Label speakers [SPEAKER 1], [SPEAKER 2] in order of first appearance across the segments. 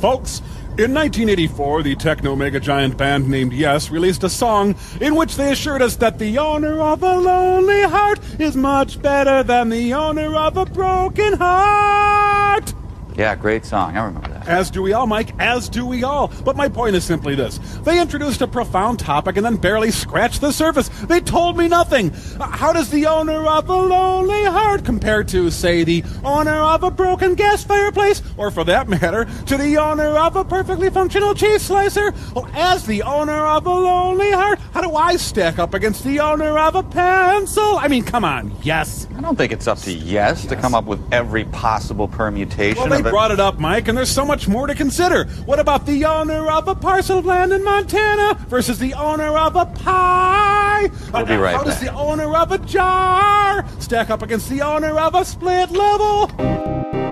[SPEAKER 1] folks. In 1984, the techno mega giant band named Yes released a song in which they assured us that the owner of a lonely heart is much better than the owner of a broken heart.
[SPEAKER 2] Yeah, great song. I remember.
[SPEAKER 1] As do we all, Mike, as do we all. But my point is simply this. They introduced a profound topic and then barely scratched the surface. They told me nothing. Uh, How does the owner of a lonely heart compare to, say, the owner of a broken gas fireplace? Or for that matter, to the owner of a perfectly functional cheese slicer? Well, as the owner of a lonely heart, how do I stack up against the owner of a pencil? I mean, come on, yes.
[SPEAKER 2] I don't think it's up to yes, to come up with every possible permutation
[SPEAKER 1] Well, they
[SPEAKER 2] of it.
[SPEAKER 1] brought it up, Mike, and there's so much more to consider. What about the owner of a parcel of land in Montana versus the owner of a pie?
[SPEAKER 2] We'll be right
[SPEAKER 1] How does the owner of a jar stack up against the owner of a split level?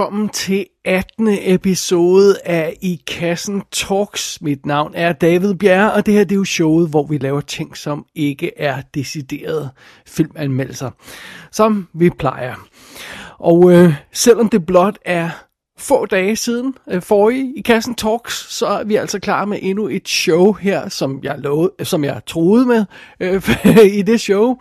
[SPEAKER 3] Velkommen til 18. episode af I Kassen Talks. Mit navn er David Bjerre, og det her det er jo showet, hvor vi laver ting, som ikke er deciderede filmanmeldelser, som vi plejer. Og øh, selvom det blot er få dage siden øh, forrige i Kassen Talks, så er vi altså klar med endnu et show her, som jeg lovede, øh, som jeg troede med øh, i det show.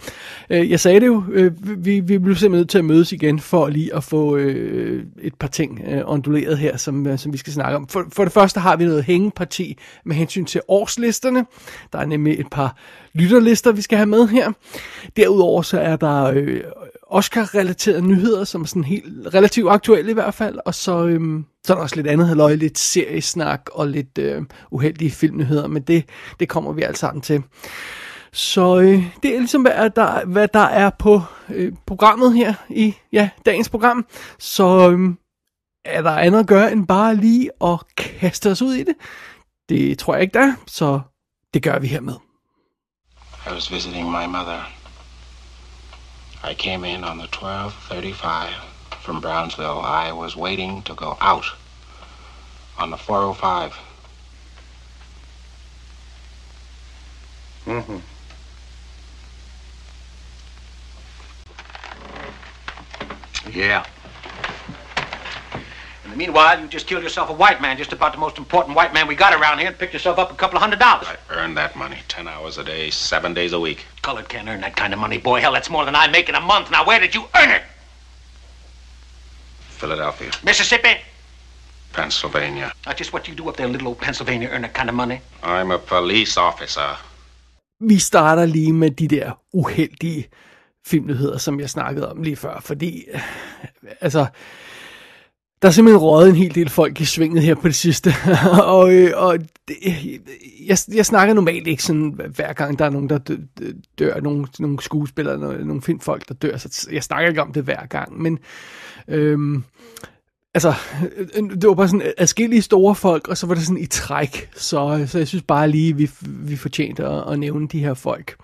[SPEAKER 3] Øh, jeg sagde det jo, øh, vi, vi blev simpelthen nødt til at mødes igen for lige at få øh, et par ting øh, onduleret her, som, øh, som vi skal snakke om. For, for det første har vi noget hængeparti med hensyn til årslisterne. Der er nemlig et par lytterlister, vi skal have med her. Derudover så er der øh, Oscar-relaterede nyheder, som er sådan helt relativt aktuelle i hvert fald, og så, øhm, så er der også lidt andet halvøje, lidt seriesnak og lidt øh, uheldige filmnyheder, men det, det kommer vi alt sammen til. Så øh, det er ligesom, hvad der, hvad der er på øh, programmet her i ja, dagens program. Så øh, er der andet at gøre end bare lige at kaste os ud i det? Det tror jeg ikke, der er, så det gør vi hermed.
[SPEAKER 4] I was visiting my mother. I came in on the 1235 from Brownsville. I was waiting to go out on the 405. Mm-hmm.
[SPEAKER 5] Yeah. In the meanwhile, you just killed yourself a white man, just about the most important white man we got around here, and picked yourself up a couple of hundred dollars.
[SPEAKER 4] I earned that money 10 hours a day, seven days a week.
[SPEAKER 5] Colored can't earn that kind of money, boy. Hell, that's more than I make in a month. Now, where did you earn it?
[SPEAKER 4] Philadelphia,
[SPEAKER 5] Mississippi?
[SPEAKER 4] Pennsylvania.
[SPEAKER 5] Not just what you do up there in little old Pennsylvania, earn that kind of money.
[SPEAKER 4] I'm a police officer.
[SPEAKER 3] vi starter lige med de der uheldige filmnyheder, som jeg snakkede om lige før, fordi, øh, altså, der er simpelthen røget en hel del folk i svinget her på det sidste, og, øh, og det, jeg, jeg snakker normalt ikke sådan, hver gang der er nogen, der dør, dør nogle, nogle skuespillere, nogle, nogle filmfolk, der dør, så jeg snakker ikke om det hver gang, men øhm, altså, øh, det var bare sådan adskillige store folk, og så var det sådan i træk. Så, så jeg synes bare lige, vi, vi fortjente at, at nævne de her folk.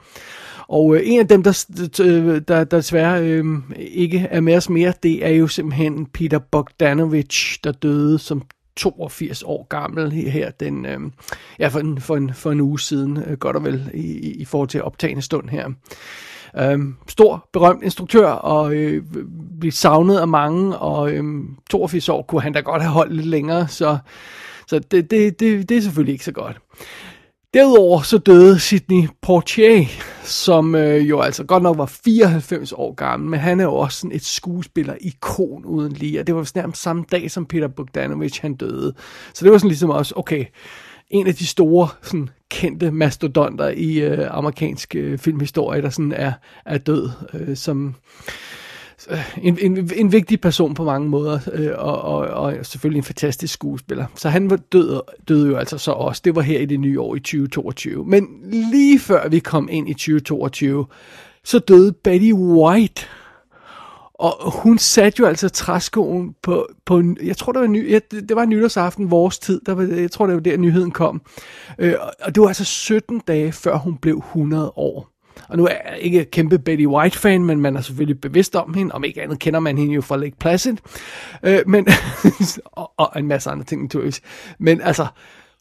[SPEAKER 3] Og øh, en af dem, der, øh, der, der desværre øh, ikke er med os mere, det er jo simpelthen Peter Bogdanovich, der døde som 82 år gammel her den, øh, ja, for, en, for, en, for en uge siden, øh, godt og vel, i, i, forhold til optagende stund her. Øh, stor, berømt instruktør, og øh, blev savnet af mange, og øh, 82 år kunne han da godt have holdt lidt længere, så, så det, det, det, det er selvfølgelig ikke så godt. Derudover så døde Sidney Poitier, som øh, jo altså godt nok var 94 år gammel, men han er jo også sådan et skuespiller-ikon uden lige, og det var vist nærmest samme dag, som Peter Bogdanovich han døde. Så det var sådan ligesom også, okay, en af de store sådan, kendte mastodonter i øh, amerikansk øh, filmhistorie, der sådan er, er død, øh, som øh, Øh, en, en, en vigtig person på mange måder, øh, og, og, og selvfølgelig en fantastisk skuespiller. Så han var død, døde jo altså så også. Det var her i det nye år i 2022. Men lige før vi kom ind i 2022, så døde Betty White. Og hun satte jo altså træskoen på, på jeg tror det var, ny, ja, det, det var nytårsaften vores tid, der var, jeg tror det var der nyheden kom. Øh, og det var altså 17 dage før hun blev 100 år. Og nu er jeg ikke kæmpe Betty White-fan, men man er selvfølgelig bevidst om hende. Om ikke andet kender man hende jo fra Lake Placid. Øh, men, og, og en masse andre ting naturligvis. Men altså,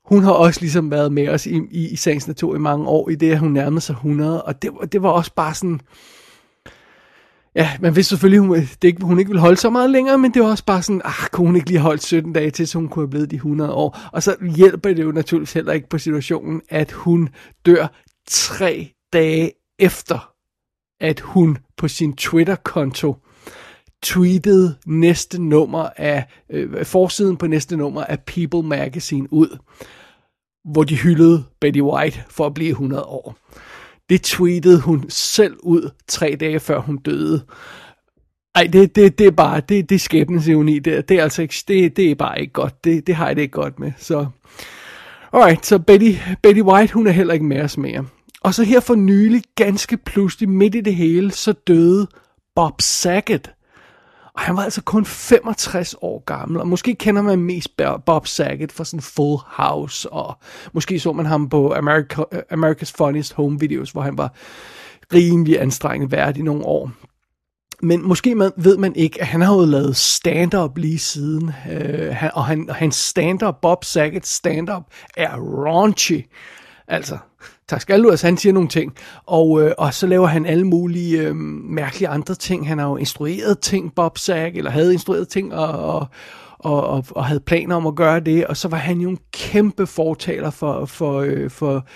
[SPEAKER 3] hun har også ligesom været med os i, i, i sagens natur i mange år, i det, at hun nærmede sig 100. Og det, det var også bare sådan... Ja, man vidste selvfølgelig, hun, det ikke, hun ikke ville holde så meget længere, men det var også bare sådan, ah, kunne hun ikke lige holde 17 dage til, så hun kunne have blevet de 100 år. Og så hjælper det jo naturligvis heller ikke på situationen, at hun dør tre dage efter, at hun på sin Twitter-konto tweetede næste nummer af, øh, forsiden på næste nummer af People Magazine ud, hvor de hyldede Betty White for at blive 100 år. Det tweetede hun selv ud tre dage før hun døde. Ej, det, det, det er bare, det, det er skæbnesevni der. Det, det er altså ikke, det, det er bare ikke godt. Det, det har jeg det ikke godt med. Så, alright, så Betty, Betty White, hun er heller ikke med os mere. Og så her for nylig, ganske pludselig, midt i det hele, så døde Bob Saget. Og han var altså kun 65 år gammel, og måske kender man mest Bob Saget fra sådan Full House, og måske så man ham på America, America's Funniest Home Videos, hvor han var rimelig anstrengende værd i nogle år. Men måske man, ved man ikke, at han har jo lavet stand-up lige siden, øh, han, og, han, og hans stand-up, Bob Saget stand-up, er raunchy. Altså, tak skal du, altså han siger nogle ting, og, øh, og så laver han alle mulige øh, mærkelige andre ting. Han har jo instrueret ting, Bob Sack, eller havde instrueret ting, og, og, og, og, og havde planer om at gøre det, og så var han jo en kæmpe fortaler for, for, øh, for,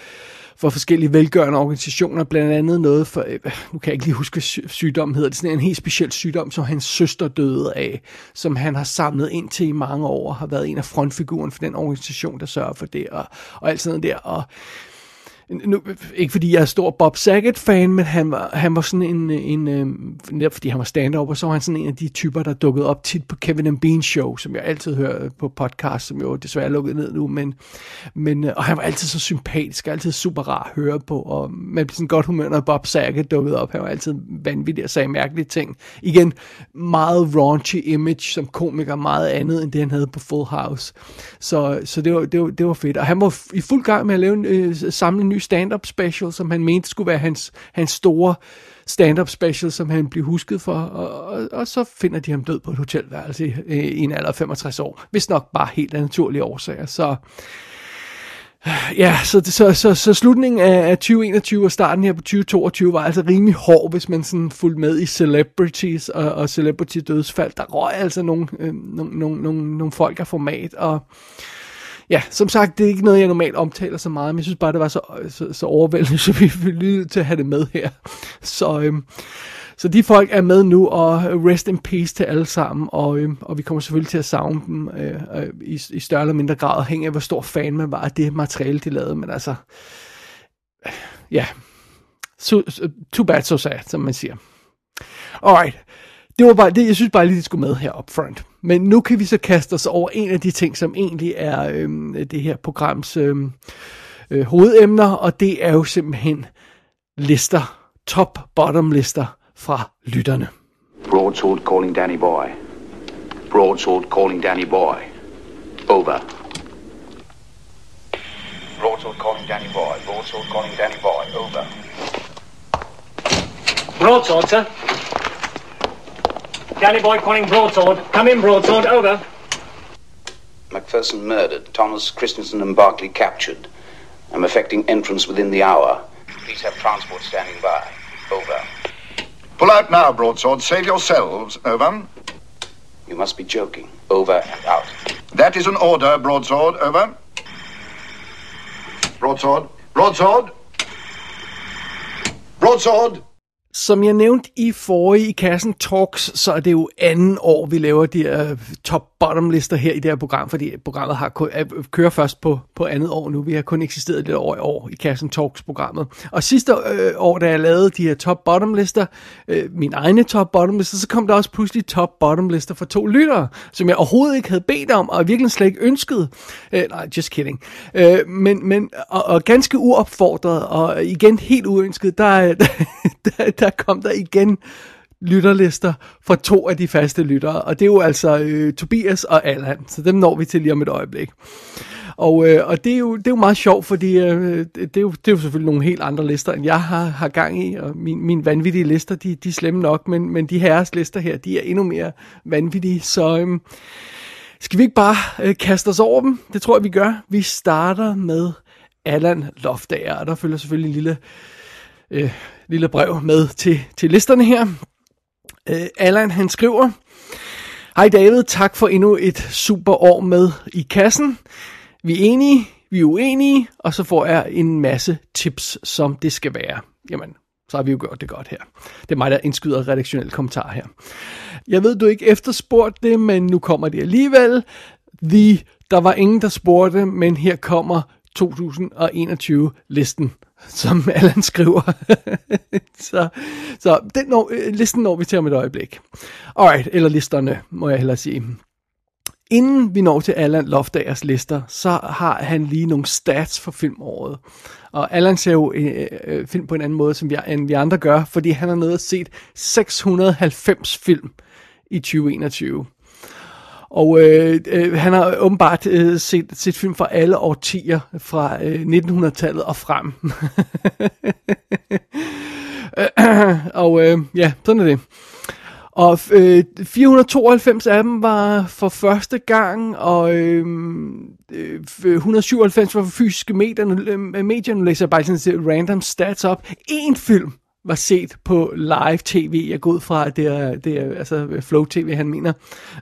[SPEAKER 3] for forskellige velgørende organisationer, blandt andet noget for, øh, nu kan jeg ikke lige huske, hvad sygdommen hedder, det. Er sådan en helt speciel sygdom, som hans søster døde af, som han har samlet ind til i mange år, og har været en af frontfiguren for den organisation, der sørger for det, og, og alt sådan noget der, og nu, ikke fordi jeg er stor Bob Saget-fan, men han var, han var sådan en, en, en netop fordi han var stand-up, og så var han sådan en af de typer, der dukkede op tit på Kevin and Bean Show, som jeg altid hører øh, på podcast, som jo desværre er lukket ned nu, men, men øh, og han var altid så sympatisk, altid super rar at høre på, og man blev sådan godt humør, når Bob Saget dukkede op, han var altid vanvittig og sagde mærkelige ting. Igen, meget raunchy image som komiker, meget andet end det, han havde på Full House. Så, så det, var, det, var, det var fedt, og han var i fuld gang med at lave en, øh, samle en ny stand-up special, som han mente skulle være hans, hans store stand-up special, som han blev husket for, og, og, og så finder de ham død på et hotelværelse i, i en alder af 65 år. Hvis nok bare helt af naturlige årsager. Så Ja, så, så, så, så slutningen af 2021 og starten her på 2022 var altså rimelig hård, hvis man sådan fulgte med i celebrities og, og celebrity dødsfald. Der røg altså nogle, øh, nogle, nogle, nogle, nogle folk af format, og ja, som sagt, det er ikke noget, jeg normalt omtaler så meget, men jeg synes bare, det var så, så, så overvældende, så vi vil nødt til at have det med her. Så, øhm, så de folk er med nu, og rest in peace til alle sammen, og, øhm, og vi kommer selvfølgelig til at savne dem øh, øh, i, i større eller mindre grad, afhængig af, hvor stor fan man var af det materiale, de lavede, men altså, ja, so, too bad, so sad, som man siger. Alright, det var bare, det, jeg synes bare lige, det skulle med her up front. Men nu kan vi så kaste os over en af de ting, som egentlig er øhm, det her programs øhm, øh, hovedemner, og det er jo simpelthen lister, top-bottom lister fra lytterne.
[SPEAKER 6] Broadsword calling Danny Boy. Broadsword calling Danny Boy. Over. Broadsword calling Danny Boy. Broadsword calling Danny Boy. Over.
[SPEAKER 5] Broadsword, sir. Danny Boy calling broadsword. Come in, broadsword. Over.
[SPEAKER 6] Macpherson murdered. Thomas Christensen and Barclay captured. I'm effecting entrance within the hour. Please have transport standing by. Over.
[SPEAKER 7] Pull out now, Broadsword. Save yourselves. Over.
[SPEAKER 6] You must be joking. Over and out.
[SPEAKER 7] That is an order, Broadsword. Over. Broadsword. Broadsword. Broadsword.
[SPEAKER 3] Som jeg nævnte i forrige i kassen Talks, så er det jo anden år, vi laver de her top-bottom lister her i det her program, fordi programmet har kun, kører først på, på andet år nu. Vi har kun eksisteret lidt over i år i kassen Talks programmet. Og sidste øh, år, da jeg lavede de her top-bottom lister, øh, min egne top-bottom lister, så kom der også pludselig top-bottom lister for to lyttere, som jeg overhovedet ikke havde bedt om, og virkelig slet ikke ønsket. Øh, nej, just kidding. Øh, men, men, og, og ganske uopfordret, og igen helt uønsket, der, der, der der kom der igen lytterlister fra to af de faste lyttere, og det er jo altså øh, Tobias og Allan, så dem når vi til lige om et øjeblik. Og, øh, og det, er jo, det er jo meget sjovt, fordi øh, det, er jo, det er jo selvfølgelig nogle helt andre lister, end jeg har, har gang i, og min, mine vanvittige lister, de, de er slemme nok, men, men de herres lister her, de er endnu mere vanvittige, så øh, skal vi ikke bare øh, kaste os over dem? Det tror jeg, vi gør. Vi starter med Allan Loftager, og der følger selvfølgelig en lille, øh, lille brev med til, til listerne her. Øh, Allan, han skriver, Hej David, tak for endnu et super år med i kassen. Vi er enige, vi er uenige, og så får jeg en masse tips, som det skal være. Jamen, så har vi jo gjort det godt her. Det er mig, der indskyder redaktionelle kommentar her. Jeg ved, du ikke efterspurgt det, men nu kommer det alligevel. The, der var ingen, der spurgte, men her kommer 2021-listen, som Allan skriver. så så den når, øh, listen når vi til om et øjeblik. Alright, eller listerne, må jeg hellere sige. Inden vi når til Allan Lofdagers lister, så har han lige nogle stats for filmåret. Og Allan ser jo øh, øh, film på en anden måde, som vi, end vi andre gør, fordi han har nået at set 690 film i 2021. Og øh, øh, han har åbenbart øh, set, set film fra alle årtier, fra øh, 1900-tallet og frem. og øh, ja, sådan er det. Og øh, 492 af dem var for første gang, og øh, øh 197 var for fysiske medier. Medierne øh, medier, nu læser jeg bare sådan random stats op. En film var set på live tv. Jeg går ud fra, at det er, det er altså Flow TV, han mener,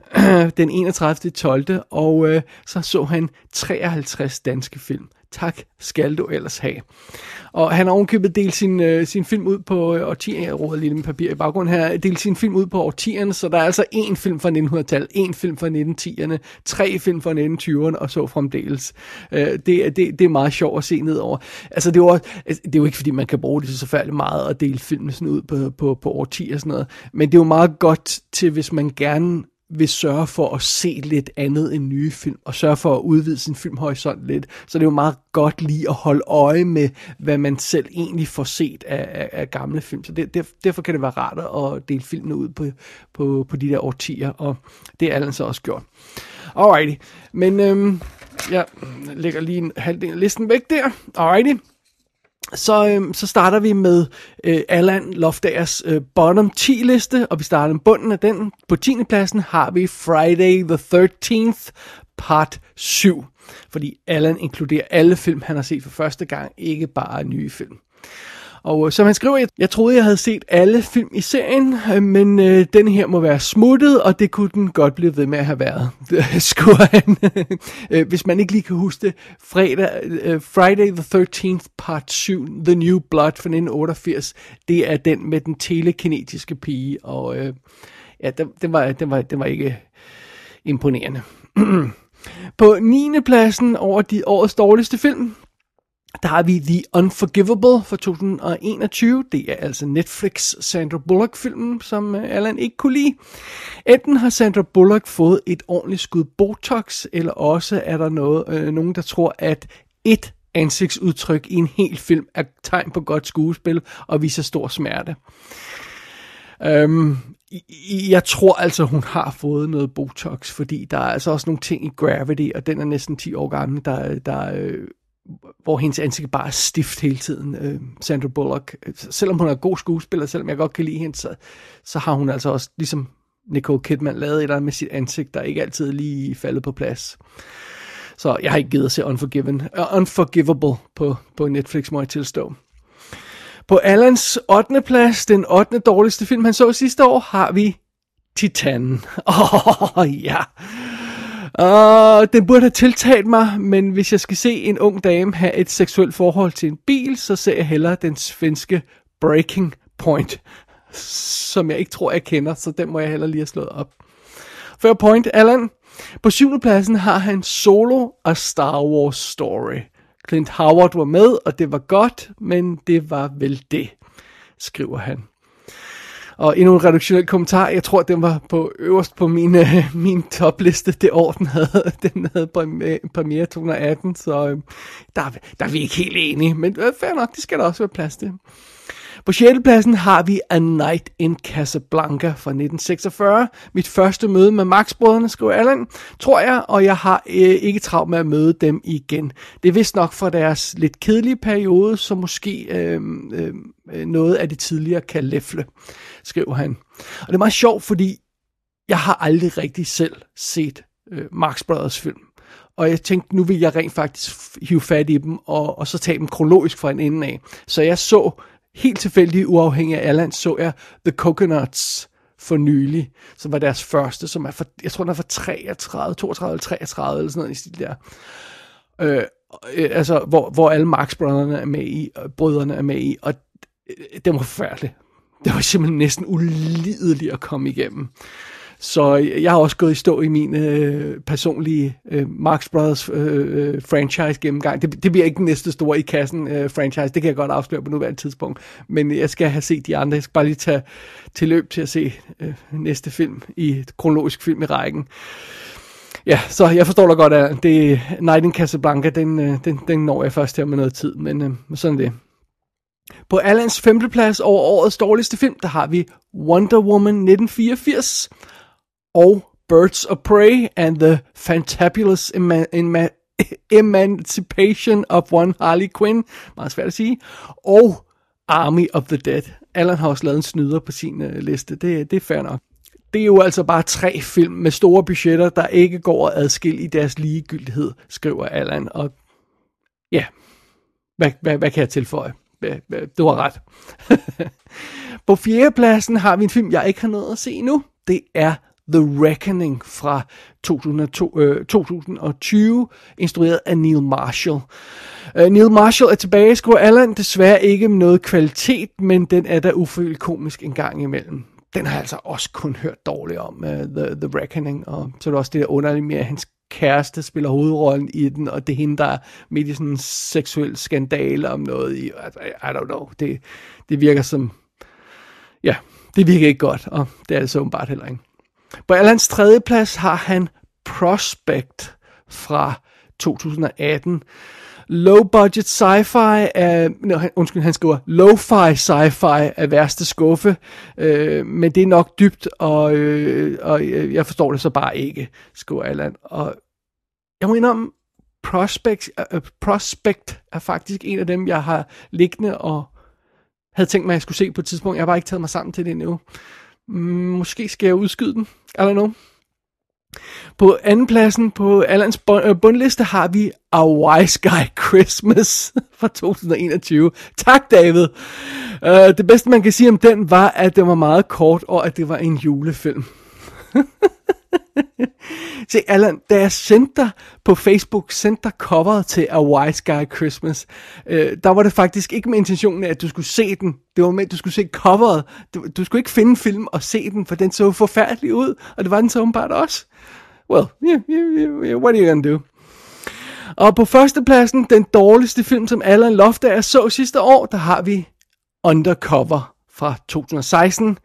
[SPEAKER 3] den 31. 12. Og øh, så så han 53 danske film. Tak skal du ellers have. Og han har ovenkøbet delt sin, øh, sin film ud på øh, årtierne. Jeg råder lige med papir i baggrunden her. Delt sin film ud på årtierne, så der er altså en film fra 1900-tallet, en film fra 1910'erne, tre film fra 1920'erne og så fremdeles. Øh, det, det, det er meget sjovt at se nedover. Altså det er, jo, altså, det er jo ikke fordi, man kan bruge det så færdigt meget at dele filmen sådan ud på, på, på årtier og sådan noget. Men det er jo meget godt til, hvis man gerne vil sørge for at se lidt andet end nye film, og sørge for at udvide sin filmhorisont lidt. Så det er jo meget godt lige at holde øje med, hvad man selv egentlig får set af, af, af gamle film. Så det, derfor kan det være rart at dele filmene ud på, på, på de der årtier, og det er Allan så også gjort. Alrighty, men øhm, jeg lægger lige en halvdel af listen væk der. Alrighty så, øhm, så starter vi med øh, Allan Lofdagers øh, bottom 10 liste, og vi starter med bunden af den. På 10. pladsen har vi Friday the 13th part 7, fordi Allan inkluderer alle film, han har set for første gang, ikke bare nye film. Og øh, som han skriver, jeg, jeg troede, jeg havde set alle film i serien, øh, men øh, den her må være smuttet, og det kunne den godt blive ved med at have været, skriver han. Øh, hvis man ikke lige kan huske det, fredag, øh, Friday the 13th part 7, The New Blood fra 1988, det er den med den telekinetiske pige, og øh, ja, den, den, var, den, var, den var ikke imponerende. På 9. pladsen over de årets dårligste film, der har vi The Unforgivable fra 2021. Det er altså Netflix Sandra Bullock-filmen, som øh, Allan ikke kunne lide. Enten har Sandra Bullock fået et ordentligt skud Botox, eller også er der noget, øh, nogen, der tror, at et ansigtsudtryk i en hel film er tegn på godt skuespil og viser stor smerte. Øhm, jeg tror altså, hun har fået noget Botox, fordi der er altså også nogle ting i Gravity, og den er næsten 10 år gammel, der, der øh, hvor hendes ansigt bare er stift hele tiden. Øh, Sandra Bullock, øh, selvom hun er god skuespiller, selvom jeg godt kan lide hende, så, så har hun altså også, ligesom Nicole Kidman, lavet et eller andet med sit ansigt, der ikke altid lige faldet på plads. Så jeg har ikke givet at se Unforgiven, uh, Unforgivable på, på Netflix, må jeg tilstå. På Allans 8. plads, den 8. dårligste film, han så sidste år, har vi Titan. Åh, oh, ja. Uh, den burde have tiltalt mig, men hvis jeg skal se en ung dame have et seksuelt forhold til en bil, så ser jeg hellere den svenske Breaking Point, som jeg ikke tror, jeg kender, så den må jeg heller lige have slået op. Fair point, Allan. På syvende pladsen har han Solo og Star Wars Story. Clint Howard var med, og det var godt, men det var vel det, skriver han. Og endnu en reduktionel kommentar. Jeg tror, den var på øverst på min, øh, min topliste det år, den havde, den havde premiere 2018. Så øh, der, der er vi ikke helt enige. Men øh, fair nok, det skal der også være plads til. På 6. pladsen har vi A Night in Casablanca fra 1946. Mit første møde med Max-brødrene, skriver Allan, tror jeg, og jeg har øh, ikke travlt med at møde dem igen. Det er vist nok for deres lidt kedelige periode, så måske øh, øh, noget af det tidligere kan læfle, skriver han. Og det er meget sjovt, fordi jeg har aldrig rigtig selv set øh, Marx Brothers film. Og jeg tænkte, nu vil jeg rent faktisk hive fat i dem, og, og så tage dem kronologisk fra en ende af. Så jeg så helt tilfældigt, uafhængig af Erland, så jeg The Coconuts for nylig, som var deres første, som er for, jeg tror, den er fra 33, 32 33, eller sådan noget i stil der. Øh, øh altså, hvor, hvor alle Marx-brødrene er med i, og brødrene er med i, og øh, det var forfærdeligt. Det var simpelthen næsten ulideligt at komme igennem. Så jeg har også gået i stå i min øh, personlige øh, Marx Brothers øh, øh, franchise gennemgang. Det, det bliver ikke den næste store i kassen øh, franchise, det kan jeg godt afsløre på nuværende tidspunkt. Men jeg skal have set de andre. Jeg skal bare lige tage til løb til at se øh, næste film i kronologisk film i rækken. Ja, så jeg forstår da godt, at det Night in Casablanca, den, øh, den, den når jeg først her med noget tid, men øh, sådan det. På Allans femteplads over årets dårligste film, der har vi Wonder Woman 1984 og Birds of Prey and the Fantabulous Emancipation of One Harley Quinn, meget svært at sige, og Army of the Dead. Allan har også lavet en snyder på sin øh, liste, det, det er fair nok. Det er jo altså bare tre film med store budgetter, der ikke går at adskille i deres ligegyldighed, skriver Allan. Og ja, hvad, hvad, hvad kan jeg tilføje? Du har ret. på fjerdepladsen har vi en film, jeg ikke har nået at se endnu. Det er The Reckoning fra 2002, øh, 2020, instrueret af Neil Marshall. Øh, Neil Marshall er tilbage, skriver Allan, desværre ikke med noget kvalitet, men den er da ufølt komisk en gang imellem. Den har jeg altså også kun hørt dårligt om, uh, The, The Reckoning, og så er det også det der underlige med, at hans kæreste spiller hovedrollen i den, og det er hende, der er midt i sådan en seksuel skandale om noget i, I, I don't know, det, det virker som, ja, det virker ikke godt, og det er det så åbenbart heller ikke. På Allans tredje plads har han Prospect fra 2018. Low budget sci-fi er, no, undskyld, han skriver, low-fi sci-fi er værste skuffe, øh, men det er nok dybt, og, øh, og jeg forstår det så bare ikke, skriver Allan. Og jeg må indrømme, Prospect, uh, Prospect er faktisk en af dem, jeg har liggende og havde tænkt mig, at jeg skulle se på et tidspunkt. Jeg har bare ikke taget mig sammen til det endnu. Mm, måske skal jeg udskyde den. I don't know. På anden pladsen på Allans øh, bundliste har vi A Wise Guy Christmas fra 2021. Tak, David. Uh, det bedste, man kan sige om den, var, at den var meget kort, og at det var en julefilm. Se, Allan, da jeg sendte dig på Facebook, sendte dig coveret til A Wise Guy Christmas, øh, der var det faktisk ikke med intentionen af, at du skulle se den. Det var med, at du skulle se coveret. Du, du skulle ikke finde film og se den, for den så forfærdelig ud, og det var den så åbenbart også. Well, yeah, yeah, yeah, what are you gonna do? Og på førstepladsen, den dårligste film, som Allan Loftager så sidste år, der har vi Undercover fra 2016.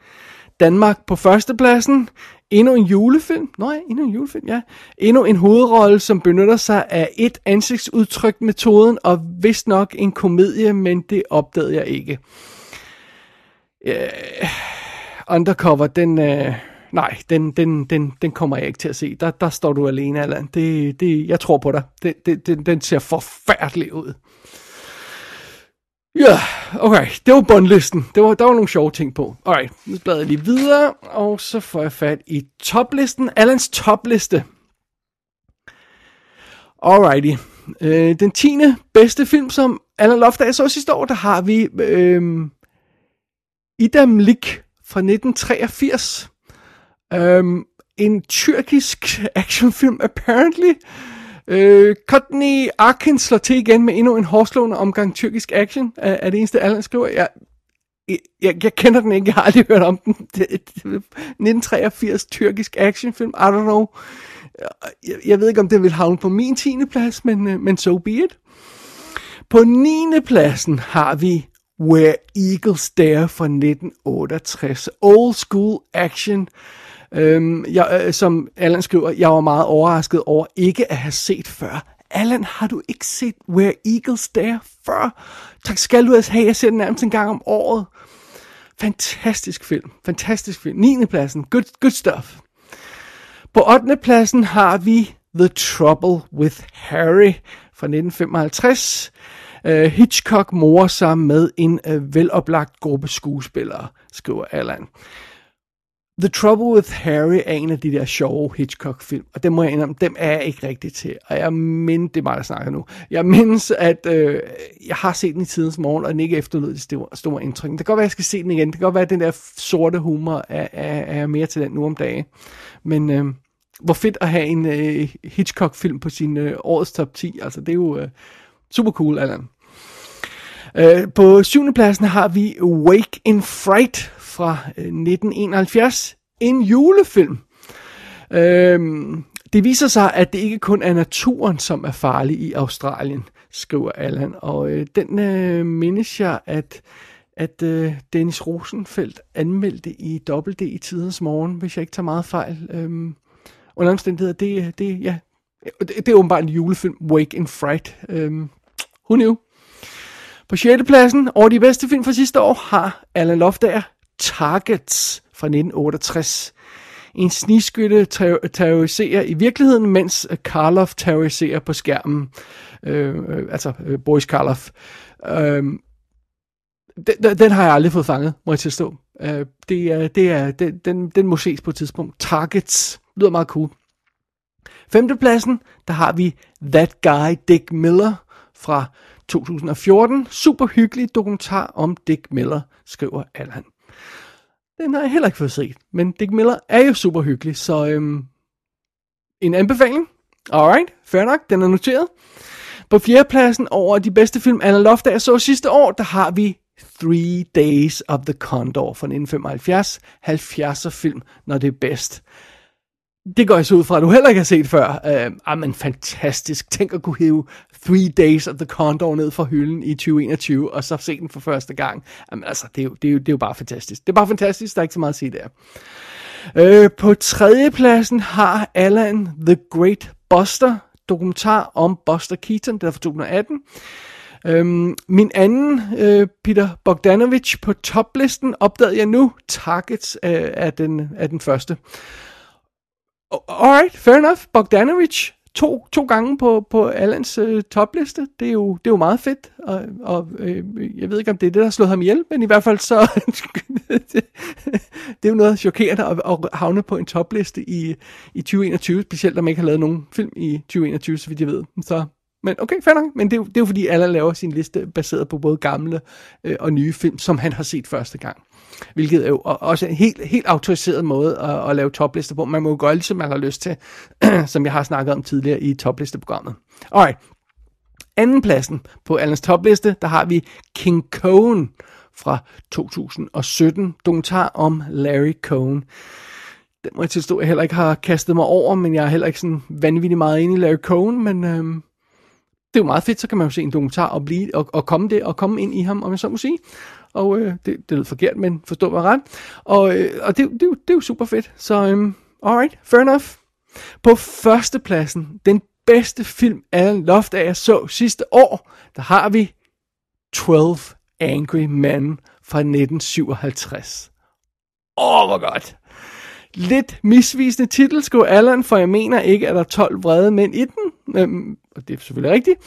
[SPEAKER 3] Danmark på førstepladsen. Endnu en julefilm. Nå ja, endnu en julefilm, ja. Endnu en hovedrolle, som benytter sig af et ansigtsudtryk metoden, og vist nok en komedie, men det opdagede jeg ikke. Uh, undercover, den... Uh, nej, den, den, den, den kommer jeg ikke til at se. Der, der står du alene, Allan. Det, det, jeg tror på dig. Det, det, den ser forfærdelig ud. Ja, okay. Det var bundlisten. Det var, der var nogle sjove ting på. Alright, nu bladrer jeg lige videre, og så får jeg fat i toplisten. Allans topliste. Alrighty. Øh, den tiende bedste film, som Allan Loftager så sidste år, der har vi øh, Idam Lik fra 1983. Øh, en tyrkisk actionfilm, apparently. Øh, Øh, Courtney Arkin slår til igen med endnu en hårdslående omgang tyrkisk action, er, er det eneste, Allan skriver. Jeg, jeg, jeg kender den ikke, jeg har aldrig hørt om den. Det, det, 1983 tyrkisk actionfilm, I don't know. Jeg, jeg ved ikke, om det vil havne på min 10. plads, men, øh, men so be it. På 9. pladsen har vi Where Eagles Dare fra 1968. Old school action Øhm, jeg, øh, som Allan skriver, jeg var meget overrasket over ikke at have set før. Allan, har du ikke set Where Eagles Dare før? Tak skal du have, jeg ser den nærmest en gang om året. Fantastisk film. Fantastisk film. 9. pladsen. Good, good stuff. På 8. pladsen har vi The Trouble with Harry fra 1955. Uh, øh, Hitchcock morer sig med en uh, veloplagt gruppe skuespillere, skriver Allan. The Trouble with Harry er en af de der sjove Hitchcock-film, og dem må jeg indrømme, dem er jeg ikke rigtig til. Og jeg mindes, det er mig, der snakker nu, jeg mindes, at øh, jeg har set den i tidens morgen, og den ikke efterlod det store, store indtryk. Det kan godt være, at jeg skal se den igen. Det kan godt være, at den der sorte humor er, er, er mere til den nu om dagen. Men øh, hvor fedt at have en øh, Hitchcock-film på sin øh, årets top 10. Altså, det er jo øh, super cool, Allan. Øh, på syvende pladsen har vi Wake in Fright fra øh, 1971. En julefilm. Øhm, det viser sig, at det ikke kun er naturen, som er farlig i Australien, skriver Allan. Og øh, den øh, mindes jeg, at, at øh, Dennis Rosenfeldt anmeldte i Dobbelt i tidens morgen, hvis jeg ikke tager meget fejl. Øhm, under omstændigheder, det, det, ja, det, det er åbenbart en julefilm, Wake in Fright. Øhm, who knew? På 6. pladsen over de bedste film fra sidste år har Alan Loftager Targets fra 1968. En snigskytte terroriserer i virkeligheden, mens Karloff terroriserer på skærmen. Øh, øh altså øh, Boris Karloff. Øh, den, den har jeg aldrig fået fanget, må jeg tilstå. Øh, det er, det er, den, den, den må ses på et tidspunkt. Targets lyder meget cool. Femtepladsen, der har vi That Guy Dick Miller fra 2014. Super hyggelig dokumentar om Dick Miller, skriver Allan. Den har jeg heller ikke fået set, men Dick Miller er jo super hyggelig, så øhm, en anbefaling. Alright, fair nok, den er noteret. På fjerdepladsen over de bedste film, Anna Loftager så sidste år, der har vi Three Days of the Condor fra 1975. 70'er film, når det er bedst. Det går jeg så ud fra, at du heller ikke har set før. Uh, ah, men fantastisk. Tænk at kunne hive Three Days of the Condor ned fra hylden i 2021, og så se den for første gang. Jamen altså, det er, jo, det, er jo, det er jo bare fantastisk. Det er bare fantastisk, der er ikke så meget at sige der. Uh, på tredjepladsen har Alan The Great Buster, dokumentar om Buster Keaton, der er fra 2018. Øhm, min anden, øh, Peter Bogdanovich, på toplisten opdagede jeg nu. Targets øh, er, den, er den første. Alright, fair enough. Bogdanovich to, to gange på, på Allans øh, topliste. Det er, jo, det er jo meget fedt. Og, og øh, jeg ved ikke, om det er det, der har slået ham ihjel, men i hvert fald så... det, det er jo noget chokerende at, at havne på en topliste i, i 2021, specielt når man ikke har lavet nogen film i 2021, så vidt jeg ved. Så men okay, fair nok. Men det er, jo, det er jo fordi, alle laver sin liste baseret på både gamle øh, og nye film, som han har set første gang. Hvilket er jo også en helt, helt autoriseret måde at, at lave toplister på. Man må jo gøre ligesom man har lyst til, som jeg har snakket om tidligere i toplisteprogrammet. Alright. Anden pladsen på Allens topliste, der har vi King Cohen fra 2017. Dokumentar om Larry Cohen. Den må jeg tilstå, at jeg heller ikke har kastet mig over, men jeg er heller ikke sådan vanvittigt meget inde i Larry Cohen, men øhm, det er jo meget fedt, så kan man jo se en dokumentar og, blive, og, og komme det, og komme ind i ham, om jeg så må sige. Og øh, det, det lød forkert, men forstå mig ret. Og, øh, og det, det, det, det er jo super fedt. Så øh, alright, fair enough. På førstepladsen, den bedste film, Alan Loft af jeg så sidste år, der har vi 12 Angry Men fra 1957. Åh, oh, hvor godt. Lidt misvisende titel, skulle Allan, for jeg mener ikke, at der er 12 vrede mænd i den. Øhm, og det er selvfølgelig rigtigt.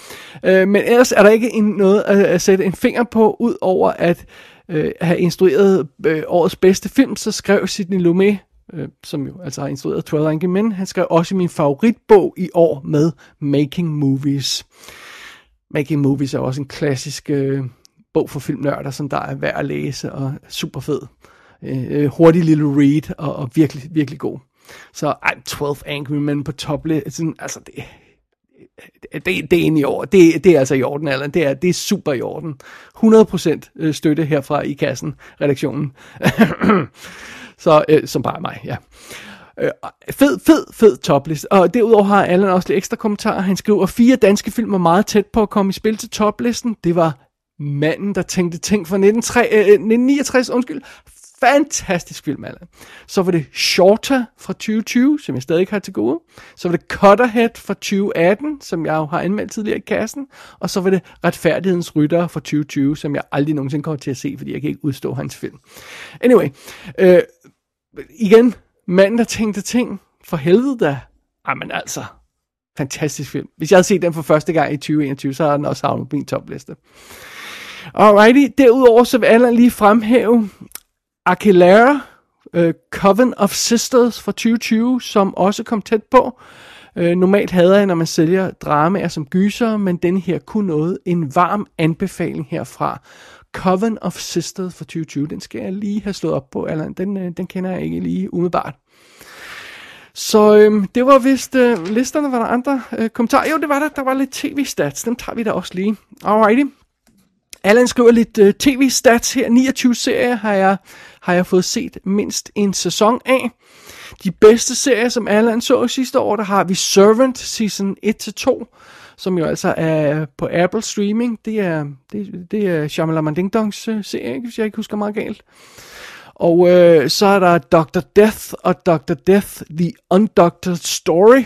[SPEAKER 3] Øh, men ellers er der ikke en, noget at, at sætte en finger på, ud over at øh, have instrueret øh, årets bedste film, så skrev Sidney Lumet, øh, som jo altså har instrueret 12 Angry Men, han skrev også min favoritbog i år med Making Movies. Making Movies er også en klassisk øh, bog for filmnørder, som der er værd at læse og super fed. Øh, øh, hurtig lille read og, og virkelig, virkelig god. Så ej, 12 Angry Men på tople, sådan, altså det, Øh, det, det er inde i orden. Det, det er altså i orden, Allan. Det er, det er super i orden. 100% øh, støtte herfra i kassen, redaktionen. Så, øh, som bare mig, ja. Øh, fed, fed, fed toplist. Og derudover har Allan også lidt ekstra kommentarer. Han skriver, fire danske film var meget tæt på at komme i spil til toplisten. Det var Manden, der tænkte ting fra 1963, øh, 1969, undskyld. Fantastisk film, Allan. Så var det Shorter fra 2020, som jeg stadig ikke har til gode. Så var det Cutterhead fra 2018, som jeg jo har anmeldt tidligere i kassen. Og så var det Retfærdighedens Rytter fra 2020, som jeg aldrig nogensinde kommer til at se, fordi jeg kan ikke udstå hans film. Anyway, øh, igen, manden, der tænkte ting, for helvede da. Jamen altså, fantastisk film. Hvis jeg havde set den for første gang i 2021, så har den også havnet på min topliste. Alrighty, derudover så vil Allan lige fremhæve Aquilera, uh, øh, Coven of Sisters fra 2020, som også kom tæt på. Uh, normalt hader jeg, når man sælger dramaer som gyser, men den her kunne noget. En varm anbefaling herfra. Coven of Sisters fra 2020, den skal jeg lige have slået op på, Allan. Den, uh, den kender jeg ikke lige umiddelbart. Så øhm, det var vist øh, listerne. Var der andre øh, kommentarer? Jo, det var der. Der var lidt tv-stats. Dem tager vi da også lige. Alrighty. Allan skriver lidt øh, tv-stats her. 29 serier har jeg, har jeg fået set mindst en sæson af. De bedste serier, som Allan så sidste år, der har vi Servant season 1-2, som jo altså er på Apple Streaming. Det er, det, det er Shyamalan Ding Dongs øh, serie, hvis jeg ikke husker meget galt. Og øh, så er der Dr. Death og Dr. Death The Undoctored Story.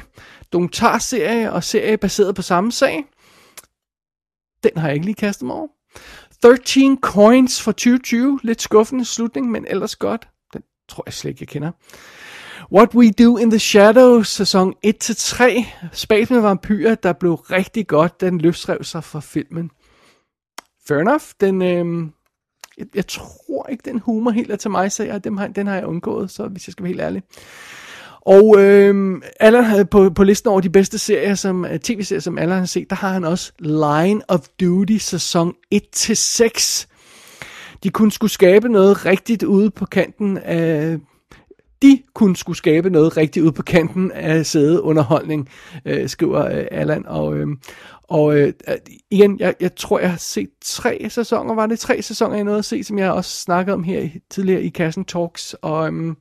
[SPEAKER 3] Dokumentarserie og serie baseret på samme sag. Den har jeg ikke lige kastet mig over. 13 Coins for 2020. Lidt skuffende slutning, men ellers godt. Den tror jeg slet ikke, jeg kender. What We Do in the Shadows, sæson 1-3. Spas med vampyrer, der blev rigtig godt, den løsrev sig fra filmen. Fair enough. Den, øh, jeg, jeg tror ikke, den humor helt er til mig, så jeg, dem har, den har jeg undgået, så hvis jeg skal være helt ærlig. Og øh, Allan havde på, på listen over de bedste serier, som øh, tv-serier, som Allan har set, der har han også Line of Duty sæson 1-6. De kunne skulle skabe noget rigtigt ude på kanten af de kunne skulle skabe noget rigtigt ud på kanten af sædeunderholdning, øh, skriver øh, Allan. Og, øhm, øh, og øh, igen, jeg, jeg tror, jeg har set tre sæsoner. Var det tre sæsoner, jeg nåede at se, som jeg også snakkede om her tidligere i Kassen Talks. Og øh,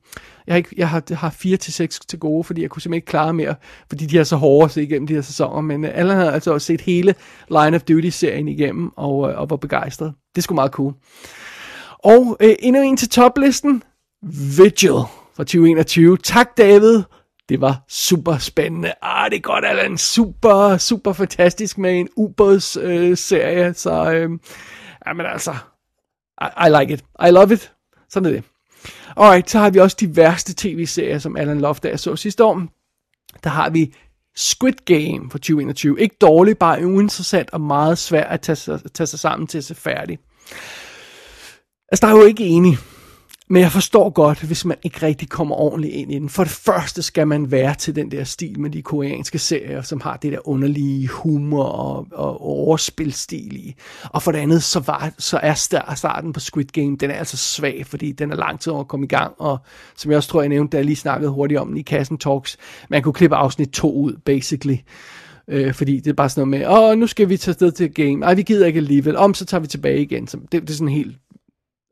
[SPEAKER 3] jeg, har ikke, jeg har, har fire til seks til gode, fordi jeg kunne simpelthen ikke klare mere, fordi de er så hårde at se igennem de her sæsoner. Men øh, alle har altså også set hele Line of Duty-serien igennem, og, øh, og var begejstret. Det skulle sgu meget cool. Og øh, endnu en til toplisten. Vigil fra 2021. Tak, David. Det var super spændende. Ah, det er godt, Allan. Super, super fantastisk med en ubådsserie. Øh, serie. så, øh, jamen altså, I, I like it. I love it. Sådan er det. Alright, så har vi også de værste tv-serier, som Allan Loftager så sidste år. Der har vi Squid Game for 2021. Ikke dårlig, bare uinteressant og meget svært at tage, tage sig sammen til at se færdig. Altså, der er jo ikke enig. Men jeg forstår godt, hvis man ikke rigtig kommer ordentligt ind i den. For det første skal man være til den der stil med de koreanske serier, som har det der underlige humor og, og overspilstil i. Og for det andet, så, var, så er starten på Squid Game, den er altså svag, fordi den er lang tid over at komme i gang. Og som jeg også tror, jeg nævnte, da jeg lige snakkede hurtigt om den i Kassen Talks, man kunne klippe afsnit 2 ud, basically. Øh, fordi det er bare sådan noget med, åh, nu skal vi tage sted til game. Ej, vi gider ikke alligevel. Om, så tager vi tilbage igen. Så det, det er sådan helt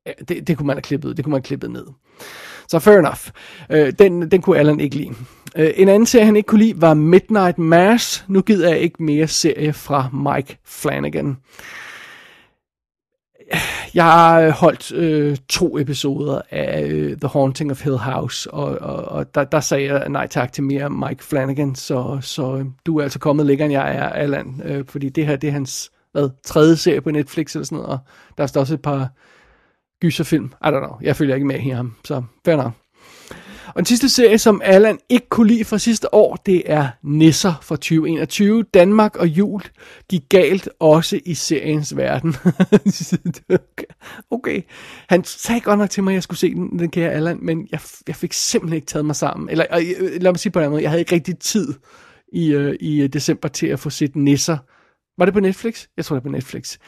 [SPEAKER 3] Øh, det, det kunne man have klippet, det kunne man have klippet ned. Så fair enough. Øh, den, den kunne Allan ikke lide. Øh, en anden serie, han ikke kunne lide, var Midnight Mass. Nu gider jeg ikke mere serie fra Mike Flanagan. Jeg har øh, holdt øh, to episoder af øh, The Haunting of Hill House, og, og, og der, der sagde jeg nej tak til mere Mike Flanagan, så, så øh, du er altså kommet længere, end jeg er, Allan, øh, fordi det her det er hans hvad, tredje serie på Netflix eller sådan noget, og der er også et par gyserfilm. I don't know. Jeg følger ikke med i ham, så fair nok. Og den sidste serie, som Allan ikke kunne lide fra sidste år, det er Nisser fra 2021. Danmark og jul gik galt også i seriens verden. okay. Han sagde godt nok til mig, at jeg skulle se den, den kære Allan, men jeg, jeg fik simpelthen ikke taget mig sammen. Eller øh, lad mig sige på den måde, jeg havde ikke rigtig tid i, øh, i december til at få set Nisser. Var det på Netflix? Jeg tror, det er på Netflix.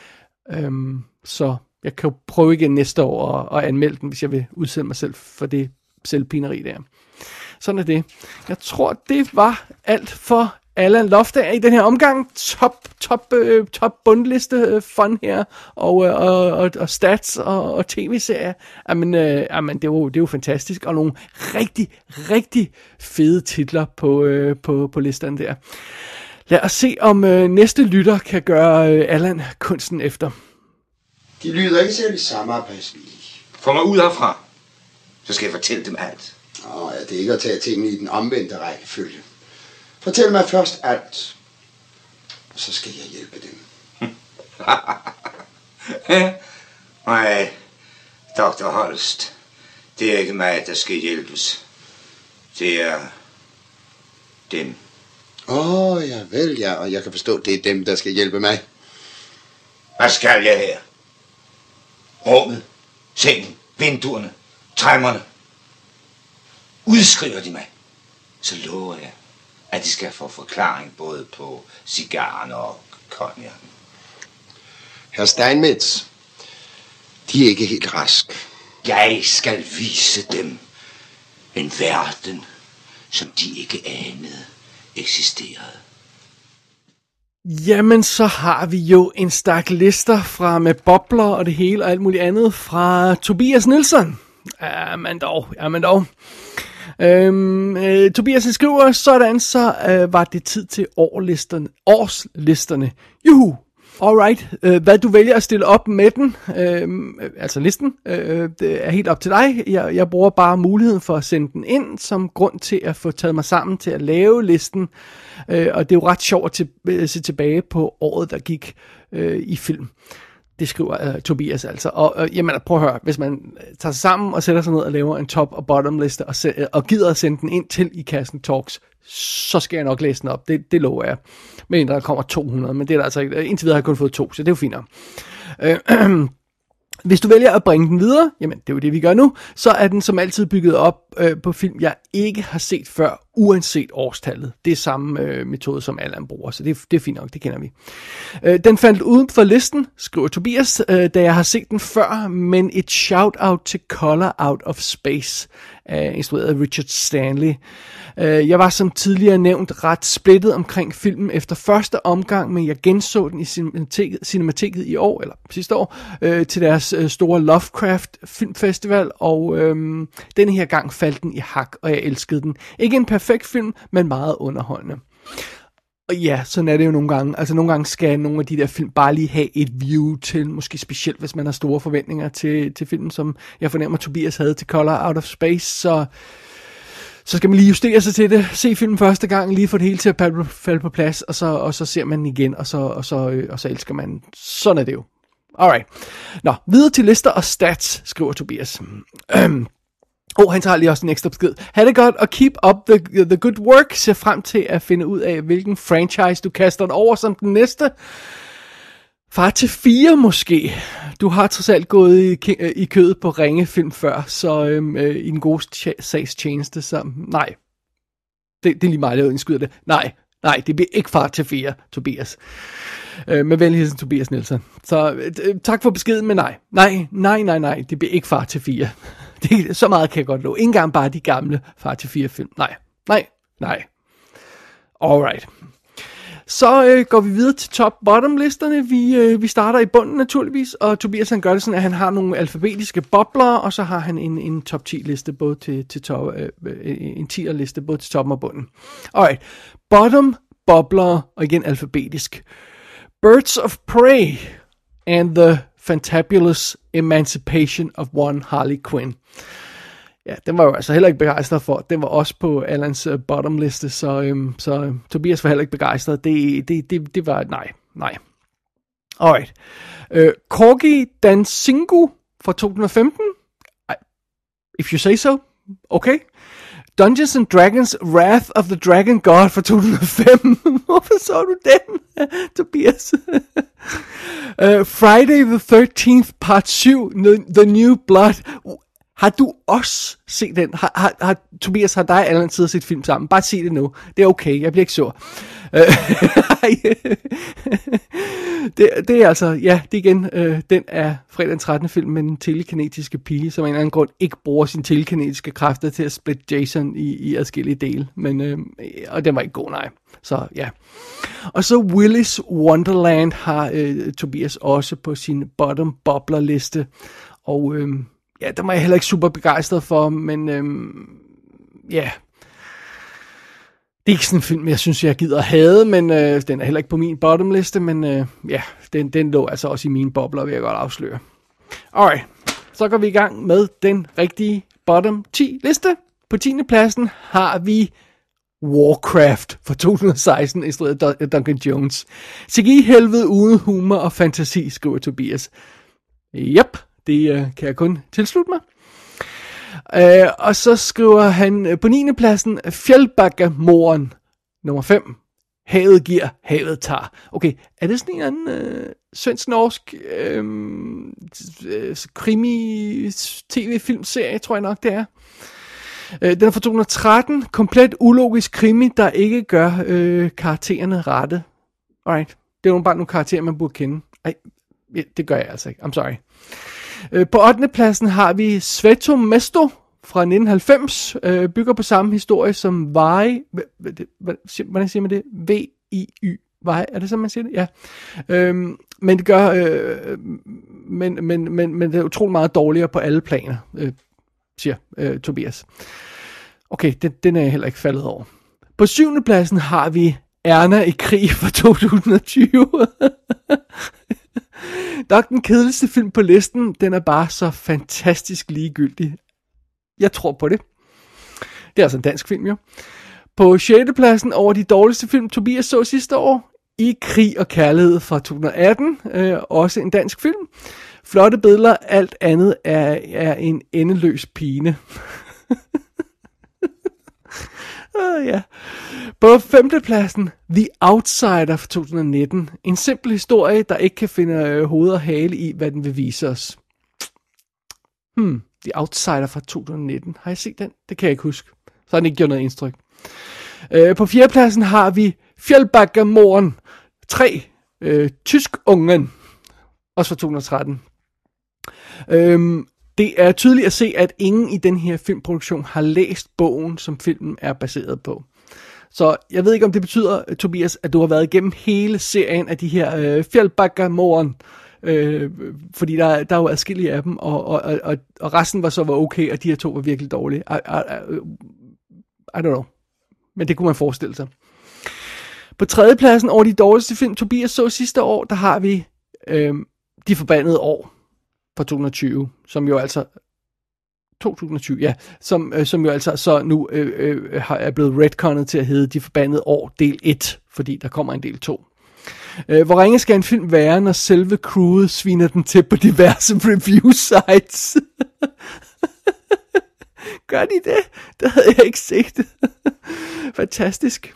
[SPEAKER 3] Øhm, så jeg kan jo prøve igen næste år og, og anmelde den, hvis jeg vil udsætte mig selv for det selvpineri der. Sådan er det. Jeg tror, det var alt for Allan Loftager i den her omgang. Top, top, øh, top bundliste øh, fun her, og, øh, og, og, og stats og, og tv-serier. Jamen, øh, jamen det, var, det er jo fantastisk, og nogle rigtig, rigtig fede titler på, øh, på, på listen der. Lad os se, om øh, næste lytter kan gøre øh, Allan kunsten efter.
[SPEAKER 8] De lyder ikke særlig samarbejdsvillige.
[SPEAKER 9] Få mig ud herfra.
[SPEAKER 8] så skal jeg fortælle dem alt.
[SPEAKER 9] Åh, ja, det er ikke at tage tingene i den omvendte rækkefølge. Fortæl mig først alt, og så skal jeg hjælpe dem.
[SPEAKER 8] Nej, Dr. Holst, det er ikke mig, der skal hjælpes. Det er dem.
[SPEAKER 9] Åh, oh, ja vel, ja, og jeg kan forstå, det er dem, der skal hjælpe mig.
[SPEAKER 8] Hvad skal jeg her? Rummet, sengen, vinduerne, træmmerne. Udskriver de mig, så lover jeg, at de skal få forklaring både på cigarerne og cognac.
[SPEAKER 9] Herr Steinmetz, de er ikke helt rask.
[SPEAKER 8] Jeg skal vise dem en verden, som de ikke anede eksisterede.
[SPEAKER 3] Jamen, så har vi jo en stak lister fra med bobler og det hele og alt muligt andet fra Tobias Nielsen. Jamen dog, jamen dog. Øhm, øh, Tobias skriver, sådan så øh, var det tid til årlisterne, årslisterne. Juhu! Alright, øh, hvad du vælger at stille op med den, øh, altså listen, øh, det er helt op til dig. Jeg, jeg bruger bare muligheden for at sende den ind som grund til at få taget mig sammen til at lave listen. Øh, og det er jo ret sjovt at til, øh, se tilbage på året, der gik øh, i film. Det skriver uh, Tobias altså. Og uh, jamen, prøv at høre, hvis man øh, tager sig sammen og sætter sig ned og laver en top- og bottom-liste, og, se, og gider at sende den ind til i kassen Talks, så skal jeg nok læse den op. Det, det lover jeg. Men der kommer 200, men det er der altså ikke. Indtil videre har jeg kun fået to, så det er jo fint. Øh, Hvis du vælger at bringe den videre, jamen det er jo det, vi gør nu, så er den som altid bygget op øh, på film, jeg ikke har set før, uanset årstallet. Det er samme øh, metode, som Allan bruger, så det, det er fint nok, det kender vi. Øh, den faldt uden for listen, skriver Tobias, øh, da jeg har set den før, men et shout-out til Color Out of Space, øh, instrueret af Richard Stanley. Øh, jeg var som tidligere nævnt ret splittet omkring filmen efter første omgang, men jeg genså den i cinemateket, cinemateket i år, eller sidste år, øh, til deres øh, store Lovecraft Filmfestival, og øh, denne her gang faldt den i hak, og jeg elskede den. Ikke en perfekt film, men meget underholdende. Og ja, sådan er det jo nogle gange. Altså nogle gange skal nogle af de der film bare lige have et view til, måske specielt hvis man har store forventninger til, til filmen, som jeg fornemmer Tobias havde til Color Out of Space, så så skal man lige justere sig til det, se filmen første gang, lige få det hele til at falde på plads, og så, og så ser man den igen, og så, og, så, øh, og så elsker man. Sådan er det jo. Alright. Nå, videre til lister og stats, skriver Tobias. Oh, han tager lige også en ekstra besked. Ha' det godt, og keep up the, the good work. Se frem til at finde ud af, hvilken franchise du kaster den over som den næste. Far til fire måske. Du har trods alt gået i, i kødet på ringefilm før, så øhm, øh, i en god sags tjeneste, så nej. Det, det er lige meget, jeg indskyder det. Nej, nej, det bliver ikke far til fire, Tobias. Øh, med venligheden Tobias Nielsen. Så øh, tak for beskeden, men nej. Nej, nej, nej, nej, det bliver ikke far til fire. Det, så meget kan jeg godt love. Ingen gang bare de gamle far til fire film. Nej, nej, nej. Alright. Så øh, går vi videre til top-bottom listerne. Vi, øh, vi starter i bunden naturligvis, og Tobias han gør det sådan, at han har nogle alfabetiske bobler, og så har han en, en top 10 liste både til, til top, øh, øh en 10'er liste både til toppen og bunden. Alright, bottom, bobler, og igen alfabetisk. Birds of Prey and the Fantabulous Emancipation of One Harley Quinn. Ja, den var jo altså heller ikke begejstret for. Den var også på Allans uh, bottom liste, så, øhm, så øhm, Tobias var heller ikke begejstret. Det, det, det, det var, nej, nej. Alright. Øh, Corgi Dansingu fra 2015. I, if you say so, okay. Dungeons and Dragons Wrath of the Dragon God fra 2005. Hvorfor så du den, Tobias? uh, Friday the 13th part 7, The New Blood. Har du også set den? Har, har, har Tobias, har dig alle set film sammen? Bare sig det nu. Det er okay, jeg bliver ikke sur. Det, det er altså, ja, det igen, øh, den er fredag den 13. film med den telekinetiske pige, som af en eller anden grund ikke bruger sine telekinetiske kræfter til at splitte Jason i, i adskillige dele. Men, øh, og den var ikke god, nej. Så ja. Og så Willis Wonderland har øh, Tobias også på sin bottom bobler liste. Og øh, ja, der var jeg heller ikke super begejstret for, men øh, ja, det er ikke sådan en film, jeg synes, jeg gider have, men øh, den er heller ikke på min bottomliste, men øh, ja, den, den lå altså også i mine bobler, vil jeg godt afsløre. Alright, så går vi i gang med den rigtige bottom 10 liste. På 10. pladsen har vi Warcraft fra 2016, instrueret af Duncan Jones. Sigi helvede uden humor og fantasi, skriver Tobias. Yep, det øh, kan jeg kun tilslutte mig. Øh, og så skriver han øh, på 9. pladsen Fjellbakkemoren, nummer 5. Havet giver, havet tager. Okay, er det sådan en eller anden øh, svensk-norsk øhm, øh, øh, krimi-tv-filmserie, tror jeg nok det er. Øh, den er fra 2013. Komplet ulogisk krimi, der ikke gør øh, karaktererne rette. Alright. Det er jo bare nogle karakterer, man burde kende. Ej, det gør jeg altså ikke. I'm sorry. Øh, på 8. pladsen har vi Sveto Mesto fra 1990. Øh, bygger på samme historie som Vai. Hvordan siger man det? V-I-Y. Vej, er det så, man siger det? Ja. Øhm, men det gør, øh, men, men, men, men det er utrolig meget dårligere på alle planer, øh, siger øh, Tobias. Okay, den, den er jeg heller ikke faldet over. På syvende pladsen har vi Erna i krig fra 2020. Nok den kedeligste film på listen, den er bare så fantastisk ligegyldig. Jeg tror på det. Det er altså en dansk film, jo. På 6. pladsen over de dårligste film, Tobias så sidste år, I krig og kærlighed fra 2018, øh, også en dansk film. Flotte billeder, alt andet er, er en endeløs pine. uh, ja. På femtepladsen, The Outsider fra 2019. En simpel historie, der ikke kan finde øh, hoved og hale i, hvad den vil vise os. Hmm, The Outsider fra 2019. Har jeg set den? Det kan jeg ikke huske. Så har den ikke gjort noget indtryk. Øh, på fjerdepladsen har vi Fjellbakkermoren 3. Øh, Tysk Ungen. Også fra 2013. Øhm, det er tydeligt at se, at ingen i den her filmproduktion har læst bogen, som filmen er baseret på. Så jeg ved ikke, om det betyder, øh, Tobias, at du har været igennem hele serien af de her øh, Fjellbakkemoren. Øh, fordi der, der er jo adskillige af dem, og, og, og, og resten var så var okay, og de her to var virkelig dårlige. I, I, I, I don't know. Men det kunne man forestille sig. På tredjepladsen over de dårligste film, Tobias så sidste år, der har vi øh, De Forbandede År fra 2020, som jo altså 2020, ja, som, øh, som jo altså så nu øh, øh, er blevet retconnet til at hedde De Forbandede År del 1, fordi der kommer en del 2. Øh, hvor ringe skal en film være, når selve crewet sviner den til på diverse review sites? Gør de det? Det havde jeg ikke set. Fantastisk.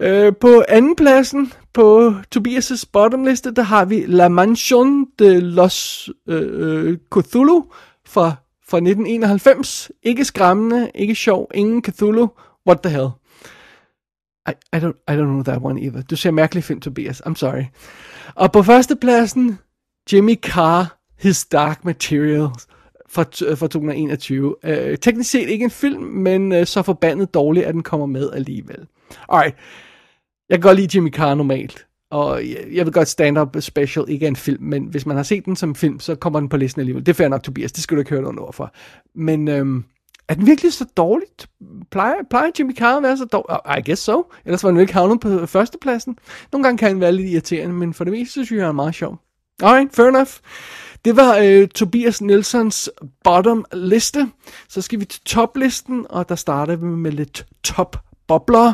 [SPEAKER 3] Øh, på anden pladsen på Tobias' bottomliste, der har vi La Mansion de los øh, øh Cthulhu fra, fra 1991. Ikke skræmmende, ikke sjov, ingen Cthulhu. What the hell? I, I, don't, I don't know that one either. Du ser mærkelig film, Tobias. I'm sorry. Og på førstepladsen, Jimmy Carr, His Dark Materials fra, øh, fra 2021. Øh, teknisk set ikke en film, men øh, så forbandet dårlig, at den kommer med alligevel. Alright. Jeg kan godt lide Jimmy Carr normalt. Og jeg, jeg vil godt stand-up special ikke er en film, men hvis man har set den som film, så kommer den på listen alligevel. Det er fair nok, Tobias. Det skal du ikke høre noget for. Men øhm, er den virkelig så dårligt? Plejer, plejer Jimmy Carr at være så dårlig? Oh, I guess so. Ellers var den jo ikke havnet på førstepladsen. Nogle gange kan han være lidt irriterende, men for det meste synes jeg, han er meget sjov. Alright, fair enough. Det var øh, Tobias Nelsons bottom liste. Så skal vi til toplisten, og der starter vi med lidt top bobler.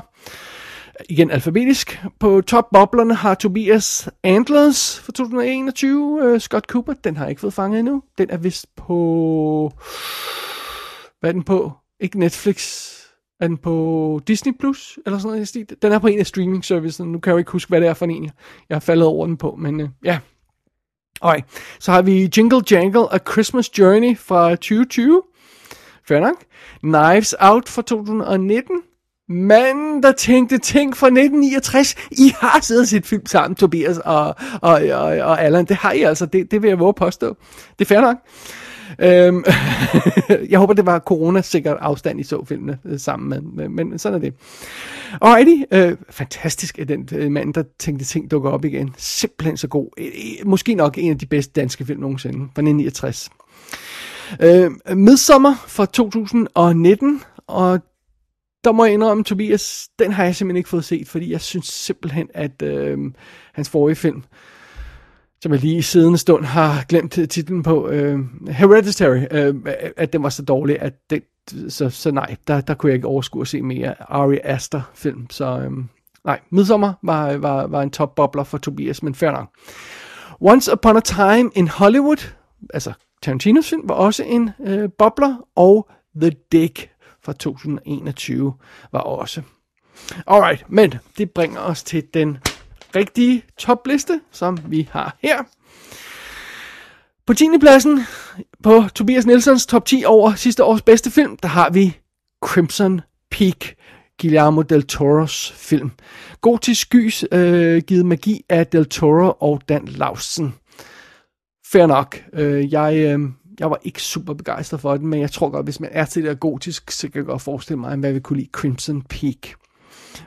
[SPEAKER 3] Igen alfabetisk. På top boblerne har Tobias Antlers for 2021. Øh, Scott Cooper, den har jeg ikke fået fanget endnu. Den er vist på... Hvad er den på? Ikke Netflix. Er den på Disney Plus? Eller sådan noget stil? Den er på en af streaming servicen. Nu kan jeg jo ikke huske, hvad det er for en, jeg har faldet over den på. Men øh, ja, Alright, så har vi Jingle Jangle A Christmas Journey fra 2020. Fair nok. Knives Out fra 2019. Manden, der tænkte ting fra 1969. I har siddet og set film sammen, Tobias og, og, og, og Allan. Det har I altså. Det, det vil jeg våge påstå. Det er fair nok. Øhm, jeg håber, det var corona-sikkert afstand, I så filmene øh, sammen med, men, men sådan er det. Alrighty, øh, fantastisk, at den øh, mand, der tænkte ting dukker op igen. Simpelthen så god. Øh, øh måske nok en af de bedste danske film nogensinde, fra 1969. Øh, Midsommer fra 2019, og der må jeg indrømme, Tobias, den har jeg simpelthen ikke fået set, fordi jeg synes simpelthen, at øh, hans forrige film, som jeg lige i siden stund har glemt titlen på, øh, Hereditary, øh, at den var så dårlig, at det, så, så nej, der, der kunne jeg ikke overskue at se mere Ari Aster film, så øh, nej, Midsommer var, var, var en top bobler for Tobias, men fair nok. Once Upon a Time in Hollywood, altså Tarantinos film, var også en øh, bobler, og The Dick fra 2021 var også. Alright, men det bringer os til den rigtige topliste, som vi har her. På 10. pladsen på Tobias Nelsons top 10 over sidste års bedste film, der har vi Crimson Peak, Guillermo del Toros film. Gotisk gys, øh, givet magi af del Toro og Dan Lausen. Fair nok. Øh, jeg, øh, jeg var ikke super begejstret for den, men jeg tror godt, hvis man er til det gotisk, så kan jeg godt forestille mig, hvad vi kunne lide Crimson Peak.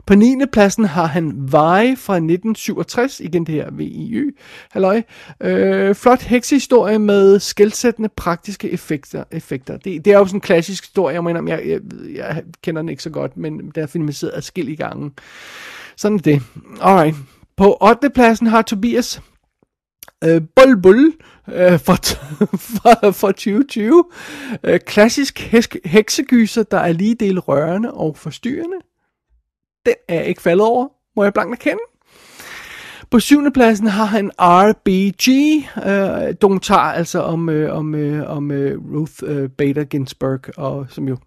[SPEAKER 3] På 9. pladsen har han Veje fra 1967, igen det her VIY, halløj. Øh, flot heksehistorie med skældsættende praktiske effekter. effekter. Det, det er jo sådan en klassisk historie, jeg mener, jeg, jeg, jeg kender den ikke så godt, men der er filmatiseret adskillige gange. Sådan er det. Alright. På 8. pladsen har Tobias øh, Bulbul øh, for, for, for 2020. Øh, klassisk heksegyser, der er lige del rørende og forstyrrende. Den er jeg ikke faldet over, må jeg blankt erkende. På syvende pladsen har han RBG, øh, dokumentar altså om, øh, om, øh, om øh, Ruth øh, Bader Ginsburg, og som jo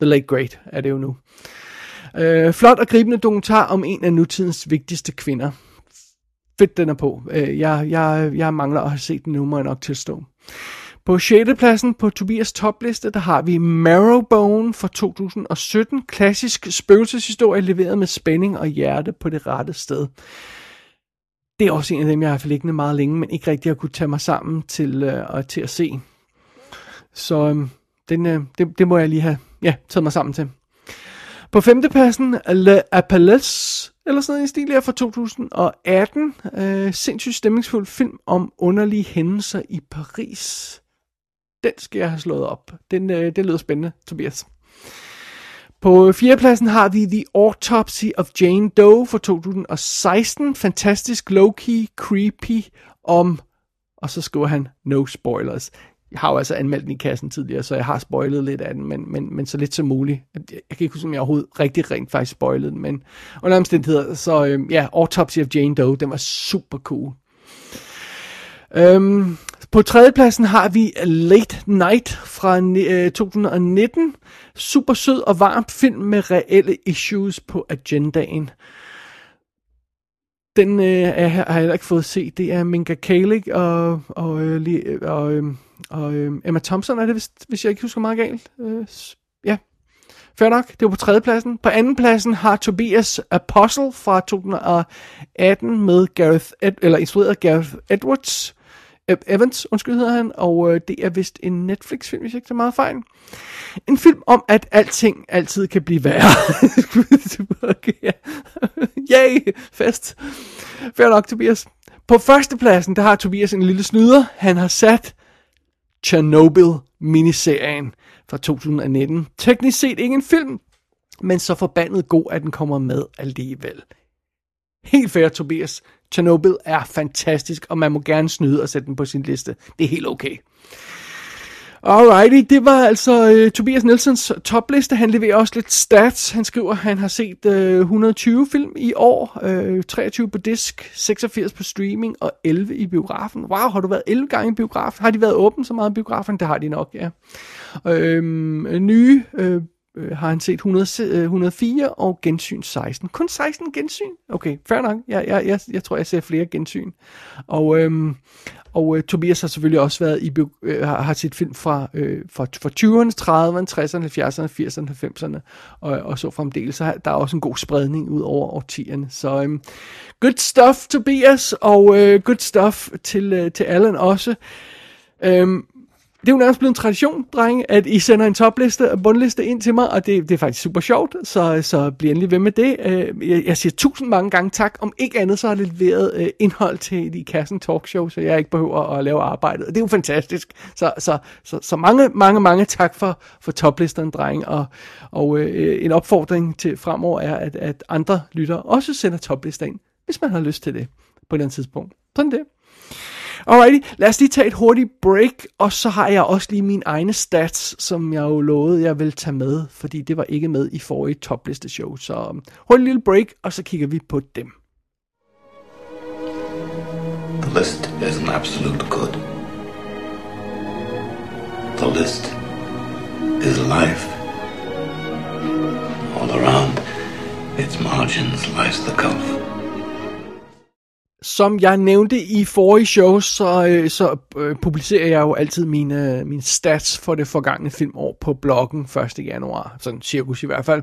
[SPEAKER 3] The Late Great er det jo nu. Øh, flot og gribende dokumentar om en af nutidens vigtigste kvinder. Fedt den er på. Øh, jeg, jeg, jeg mangler at have set den nummer nok til at stå. På 6. pladsen på Tobias topliste, der har vi Marrowbone fra 2017. Klassisk spøgelseshistorie leveret med spænding og hjerte på det rette sted. Det er også en af dem, jeg har haft liggende meget længe, men ikke rigtig har kunne tage mig sammen til, øh, til at se. Så øh, den, øh, det, det må jeg lige have ja, taget mig sammen til. På femtepladsen, Le Appelés, eller sådan noget i stil her fra 2018. Øh, sindssygt stemningsfuld film om underlige hændelser i Paris. Den skal jeg have slået op. Den, øh, det lyder spændende, Tobias. På øh, fjerdepladsen har vi The Autopsy of Jane Doe fra 2016. Fantastisk low-key, creepy om... Og så skriver han no spoilers. Jeg har jo altså anmeldt den i kassen tidligere, så jeg har spoilet lidt af den, men, men, men så lidt som muligt. Jeg, kan ikke huske, om jeg overhovedet rigtig rent faktisk spoilede den, men under omstændigheder, så øh, ja, Autopsy of Jane Doe, den var super cool. Øhm, på tredjepladsen har vi Late Night fra øh, 2019. Super sød og varm film med reelle issues på agendaen. Den øh, er, har jeg heller ikke fået set. Det er Minka Kalik og, og, øh, og, øh, og øh, Emma Thompson, er det hvis, hvis jeg ikke husker meget galt. Øh, ja, fair nok. Det var på tredjepladsen. På andenpladsen har Tobias Apostle fra 2018 med Gareth, Ed, eller instrueret Gareth Edwards. Evans, undskyld hedder han, og øh, det er vist en Netflix-film, hvis jeg ikke tager meget fejl. En film om, at alting altid kan blive værre. Yay, fest. Fair nok, Tobias. På førstepladsen, der har Tobias en lille snyder. Han har sat Chernobyl-miniserien fra 2019. Teknisk set ikke en film, men så forbandet god, at den kommer med alligevel. Helt fair, Tobias. Chernobyl er fantastisk, og man må gerne snyde og sætte den på sin liste. Det er helt okay. Alrighty, det var altså uh, Tobias Nielsens topliste. Han leverer også lidt stats. Han skriver, at han har set øh, uh, 120 film i år, øh, uh, 23 på disk, 86 på streaming og 11 i biografen. Wow, har du været 11 gange i biografen? Har de været åbent så meget i biografen? Det har de nok, ja. Uh, nye uh, øh, har han set 100, 104 øh, og gensyn 16. Kun 16 gensyn? Okay, fair nok. Jeg, jeg, jeg, jeg tror, jeg ser flere gensyn. Og, øhm, og øh, Tobias har selvfølgelig også været i, øh, har, har set film fra, øh, fra, fra 20'erne, 30'erne, 60'erne, 70'erne, 80'erne, 90'erne og, og så fremdeles. Så der er også en god spredning ud over årtierne. Så øhm, good stuff, Tobias, og øh, good stuff til, øh, til Allen også. Øhm, det er jo nærmest blevet en tradition, drenge, at I sender en topliste og bundliste ind til mig, og det, det er faktisk super sjovt, så, så bliv endelig ved med det. Øh, jeg, jeg siger tusind mange gange tak. Om ikke andet, så har det leveret øh, indhold til de Kassen Talkshow, så jeg ikke behøver at lave arbejdet. Det er jo fantastisk. Så, så, så, så mange, mange, mange tak for, for toplisterne, drenge, og, og øh, en opfordring til fremover er, at, at andre lytter også sender toplister ind, hvis man har lyst til det på et eller andet tidspunkt. Sådan det. Alrighty, lad os lige tage et hurtigt break, og så har jeg også lige mine egne stats, som jeg jo lovede, jeg vil tage med, fordi det var ikke med i forrige topliste show. Så um, hold en lille break, og så kigger vi på dem.
[SPEAKER 8] The list is an absolute good. The list is life. All around its margins lies the gulf.
[SPEAKER 3] Som jeg nævnte i forrige show, så, øh, så øh, publicerer jeg jo altid mine, mine stats for det forgangne filmår på bloggen 1. januar, sådan cirkus i hvert fald.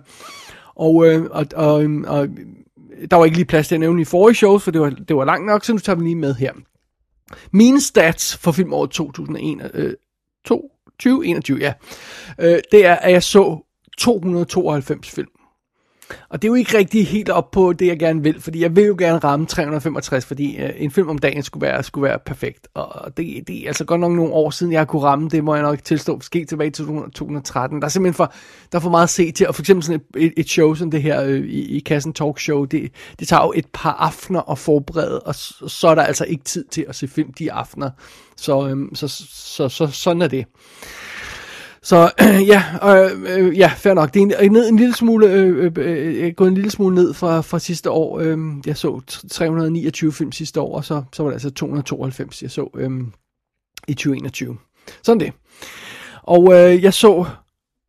[SPEAKER 3] Og, øh, og, og, øh, og der var ikke lige plads til at nævne i forrige show, for det var, det var langt nok, så nu tager vi lige med her. Mine stats for filmåret 2021, øh, 2021, ja, øh, det er, at jeg så 292 film. Og det er jo ikke rigtig helt op på det, jeg gerne vil, fordi jeg vil jo gerne ramme 365, fordi øh, en film om dagen skulle være, skulle være perfekt. Og det, det er altså godt nok nogle år siden, jeg har kunne ramme det, må jeg nok tilstå, måske tilbage til 2013. Der er simpelthen for, der er for meget at se til, og for eksempel sådan et, et, show som det her øh, i, i Kassen Talk Show, det, det tager jo et par aftener at forberede, og så, så er der altså ikke tid til at se film de aftener. Så, øh, så, så, så, så sådan er det. Så øh, ja, øh, øh, ja, fair nok. Det er en, ned, en lille smule, øh øh, øh, øh, gået en lille smule ned fra, fra sidste år. Øh, jeg så 329 film sidste år, og så, så var det altså 292, jeg så øh, i 2021. Sådan det. Og øh, jeg så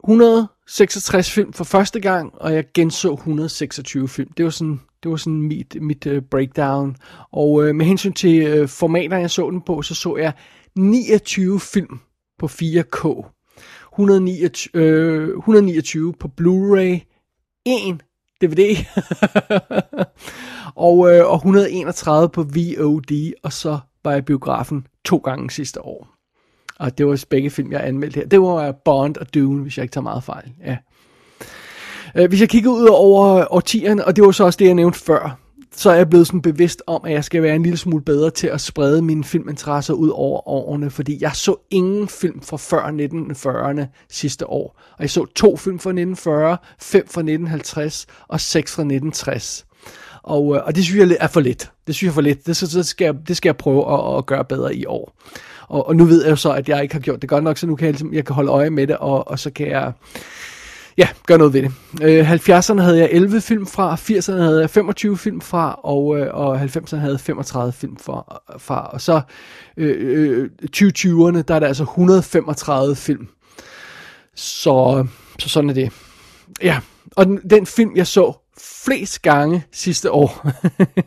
[SPEAKER 3] 166 film for første gang, og jeg genså 126 film. Det var sådan, det var sådan mit, mit uh, breakdown. Og øh, med hensyn til øh, formater, jeg så den på, så så jeg 29 film på 4K. 129, øh, 129 på Blu-ray, 1 DVD, og, øh, og 131 på VOD, og så var jeg biografen to gange sidste år. Og det var begge film, jeg anmeldte her. Det var Bond og Dune, hvis jeg ikke tager meget fejl. Ja. Øh, hvis jeg kigger ud over årtierne, og det var så også det, jeg nævnte før, så er jeg blevet sådan bevidst om, at jeg skal være en lille smule bedre til at sprede mine filminteresser ud over årene, fordi jeg så ingen film fra før 1940'erne sidste år. Og jeg så to film fra 1940, fem fra 1950 og seks fra 1960. Og, øh, og det synes jeg er for lidt. Det synes jeg er for lidt. Det, så, så skal jeg, det skal jeg prøve at, at gøre bedre i år. Og, og nu ved jeg jo så, at jeg ikke har gjort det godt nok, så nu kan jeg, ligesom, jeg kan holde øje med det, og, og så kan jeg ja, gør noget ved det. Øh, 70'erne havde jeg 11 film fra, 80'erne havde jeg 25 film fra, og, øh, og 90'erne havde jeg 35 film fra. fra og så øh, øh, 2020'erne, der er der altså 135 film. Så, så sådan er det. Ja, og den, den film, jeg så flest gange sidste år,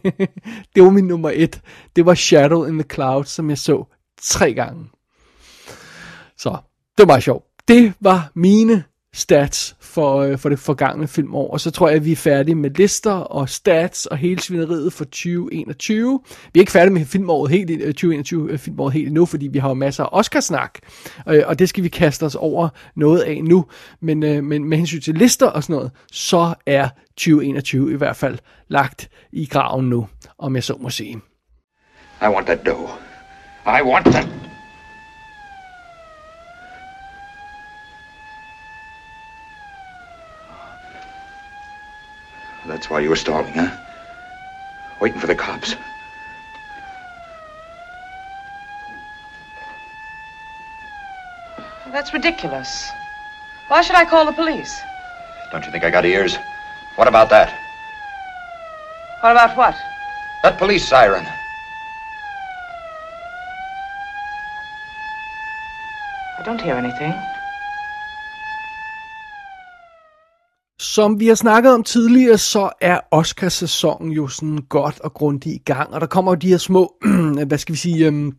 [SPEAKER 3] det var min nummer et. Det var Shadow in the Cloud, som jeg så tre gange. Så, det var meget sjovt. Det var mine stats for, øh, for det forgangne filmår. Og så tror jeg, at vi er færdige med lister og stats og hele svineriet for 2021. Vi er ikke færdige med filmåret helt, øh, 2021 øh, filmåret helt endnu, fordi vi har jo masser af Oscarsnak, øh, og det skal vi kaste os over noget af nu. Men, øh, men med hensyn til lister og sådan noget, så er 2021 i hvert fald lagt i graven nu, om jeg så må sige.
[SPEAKER 8] I want that dough. I want that. That's why you were stalling, huh? Waiting for the cops.
[SPEAKER 10] That's ridiculous. Why should I call the police?
[SPEAKER 8] Don't you think I got ears? What about that?
[SPEAKER 10] What about what?
[SPEAKER 8] That police siren.
[SPEAKER 10] I don't hear anything.
[SPEAKER 3] Som vi har snakket om tidligere, så er Oscarsæsonen jo sådan godt og grundigt i gang, og der kommer jo de her små, hvad skal vi sige, øhm,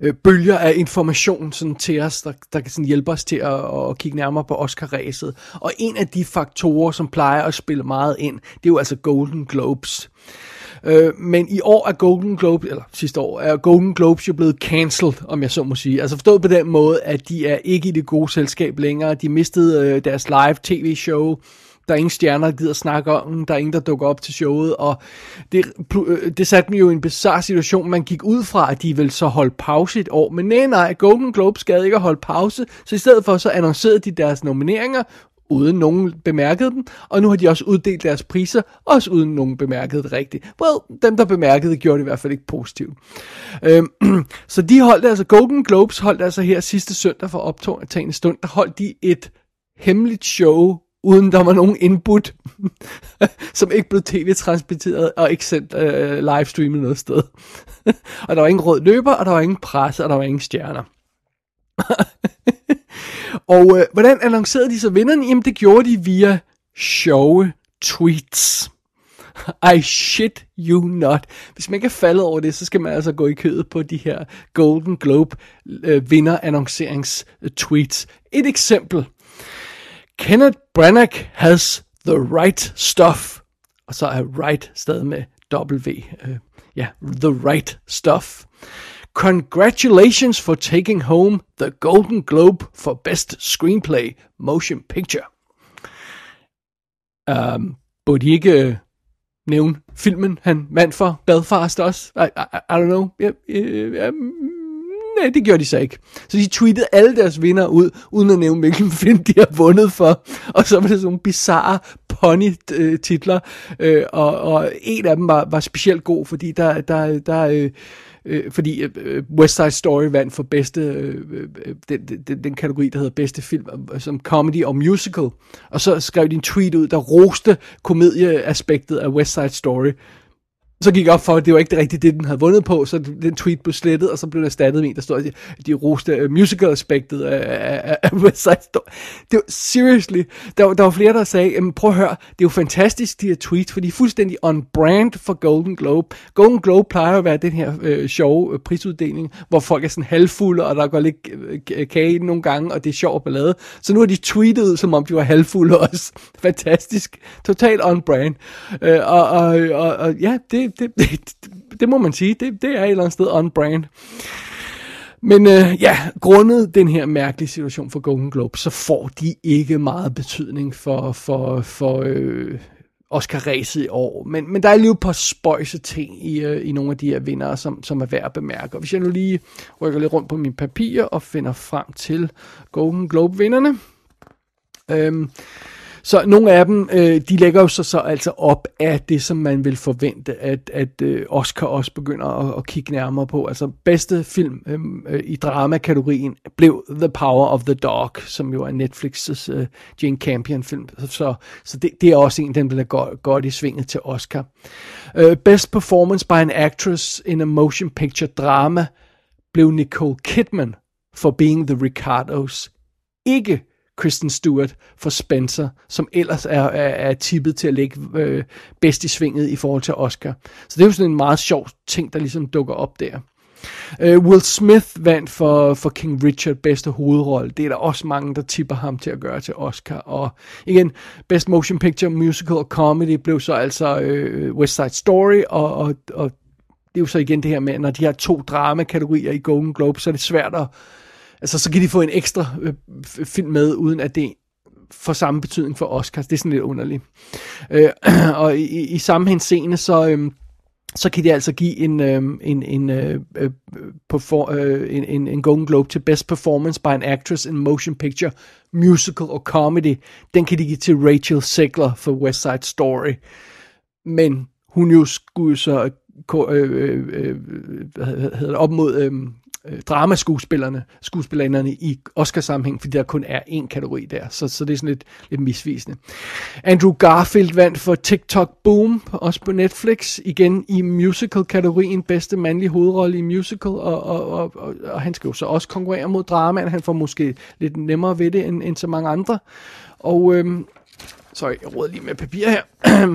[SPEAKER 3] øh, bølger af information sådan, til os, der, der kan sådan hjælpe os til at, at kigge nærmere på Oscar-ræset. Og en af de faktorer, som plejer at spille meget ind, det er jo altså Golden Globes. Øh, Øh, men i år er Golden Globe, eller sidste år, er Golden Globes jo blevet cancelled, om jeg så må sige. Altså forstået på den måde, at de er ikke i det gode selskab længere. De mistede øh, deres live tv-show. Der er ingen stjerner, der gider snakke om. Der er ingen, der dukker op til showet. Og det, øh, det satte mig jo i en bizarre situation. Man gik ud fra, at de ville så holde pause et år. Men nej, nej, Golden Globes gad ikke at holde pause. Så i stedet for, så annoncerede de deres nomineringer uden nogen bemærkede dem, og nu har de også uddelt deres priser, også uden nogen bemærkede det rigtigt. Well, dem der bemærkede det, gjorde det i hvert fald ikke positivt. Øhm, så de holdt altså, Golden Globes holdt altså her sidste søndag for optagende stund, der holdt de et hemmeligt show, uden der var nogen input, som ikke blev tv-transmitteret og ikke sendt øh, livestreamet noget sted. og der var ingen rød løber, og der var ingen presse, og der var ingen stjerner. og øh, hvordan annoncerede de så vinderne? Jamen det gjorde de via sjove tweets. I shit you not. Hvis man ikke er faldet over det, så skal man altså gå i kødet på de her Golden Globe øh, vinder annoncerings tweets. Et eksempel. Kenneth Branagh has the right stuff. Og så er right stadig med W. Uh, ja, the right stuff. Congratulations for taking home the Golden Globe for Best Screenplay Motion Picture. Um, burde de ikke uh, nævne filmen, han vandt for Belfast også? I, I, I don't know. Yeah, øh, yeah, mm, Nej, det gjorde de så ikke. Så de tweetede alle deres vinder ud, uden at nævne, hvilken film de har vundet for. Og så var det sådan nogle bizarre pony-titler, øh, øh, og, og en af dem var, var specielt god, fordi der, der, der øh, øh, fordi øh, øh, West Side Story vandt for bedste, øh, øh, øh den, den, den kategori, der hedder bedste film, som comedy og musical. Og så skrev de en tweet ud, der roste komedieaspektet af West Side Story, så gik op for, at det var ikke det rigtige, det den havde vundet på, så den tweet blev slettet, og så blev der erstattet med en, der stod, at de roste uh, musical-aspektet af, af, af West Side Story. Det var, seriously, der, var, der var flere, der sagde, jamen, prøv at høre, det er jo fantastisk, de her tweets, for de er fuldstændig on brand for Golden Globe. Golden Globe plejer at være den her øh, sjove øh, prisuddeling, hvor folk er sådan halvfulde, og der går lidt øh, kage nogle gange, og det er sjovt ballade. Så nu har de tweetet, som om de var halvfulde også. Fantastisk. Totalt on brand. Øh, og, og, og, og ja, det det, det, det, må man sige. Det, det er et eller andet sted on brand. Men øh, ja, grundet den her mærkelige situation for Golden Globe, så får de ikke meget betydning for, for, for øh, Oscar-ræset i år. Men, men der er lige et par spøjse ting i, øh, i nogle af de her vinder, som, som er værd at bemærke. Og hvis jeg nu lige rykker lidt rundt på mine papirer og finder frem til Golden Globe-vinderne. Øh, så nogle af dem, øh, de lægger jo så, så altså op af det, som man vil forvente, at, at øh, Oscar også begynder at, at kigge nærmere på. Altså bedste film øhm, øh, i dramakategorien blev The Power of the Dog, som jo er Netflix's øh, Jane Campion film. Så, så det, det er også en, den bliver godt, godt i svinget til Oscar. Øh, best Performance by an Actress in a Motion Picture Drama blev Nicole Kidman for Being the Ricardos. Ikke Kristen Stewart for Spencer, som ellers er, er, er tippet til at ligge øh, bedst i svinget i forhold til Oscar. Så det er jo sådan en meget sjov ting, der ligesom dukker op der. Uh, Will Smith vandt for, for King Richard bedste hovedrolle. Det er der også mange, der tipper ham til at gøre til Oscar. Og igen, Best Motion Picture, Musical og Comedy blev så altså uh, West Side Story, og, og, og det er jo så igen det her med, når de har to dramakategorier i Golden Globe, så er det svært at altså så kan de få en ekstra øh, film med, uden at det får samme betydning for Oscars. Det er sådan lidt underligt. Øh, og i, i samme henseende, så... Øh, så kan de altså give en, øh, en, en, øh, øh, perfor, øh, en, en, en Golden Globe til Best Performance by an Actress in Motion Picture, Musical or Comedy. Den kan de give til Rachel Zegler for West Side Story. Men hun jo skulle så øh, øh, øh, øh, hvad hedder det, op mod øh, øh, dramaskuespillerne, skuespillerne i Oscar-sammenhæng, fordi der kun er én kategori der, så, så det er sådan lidt, lidt misvisende. Andrew Garfield vandt for TikTok Boom, også på Netflix, igen i musical-kategorien, bedste mandlige hovedrolle i musical, og, og, og, og, og han skal jo så også konkurrere mod dramaen, han får måske lidt nemmere ved det end, end så mange andre. Og øhm, Sorry, jeg råder lige med papir her.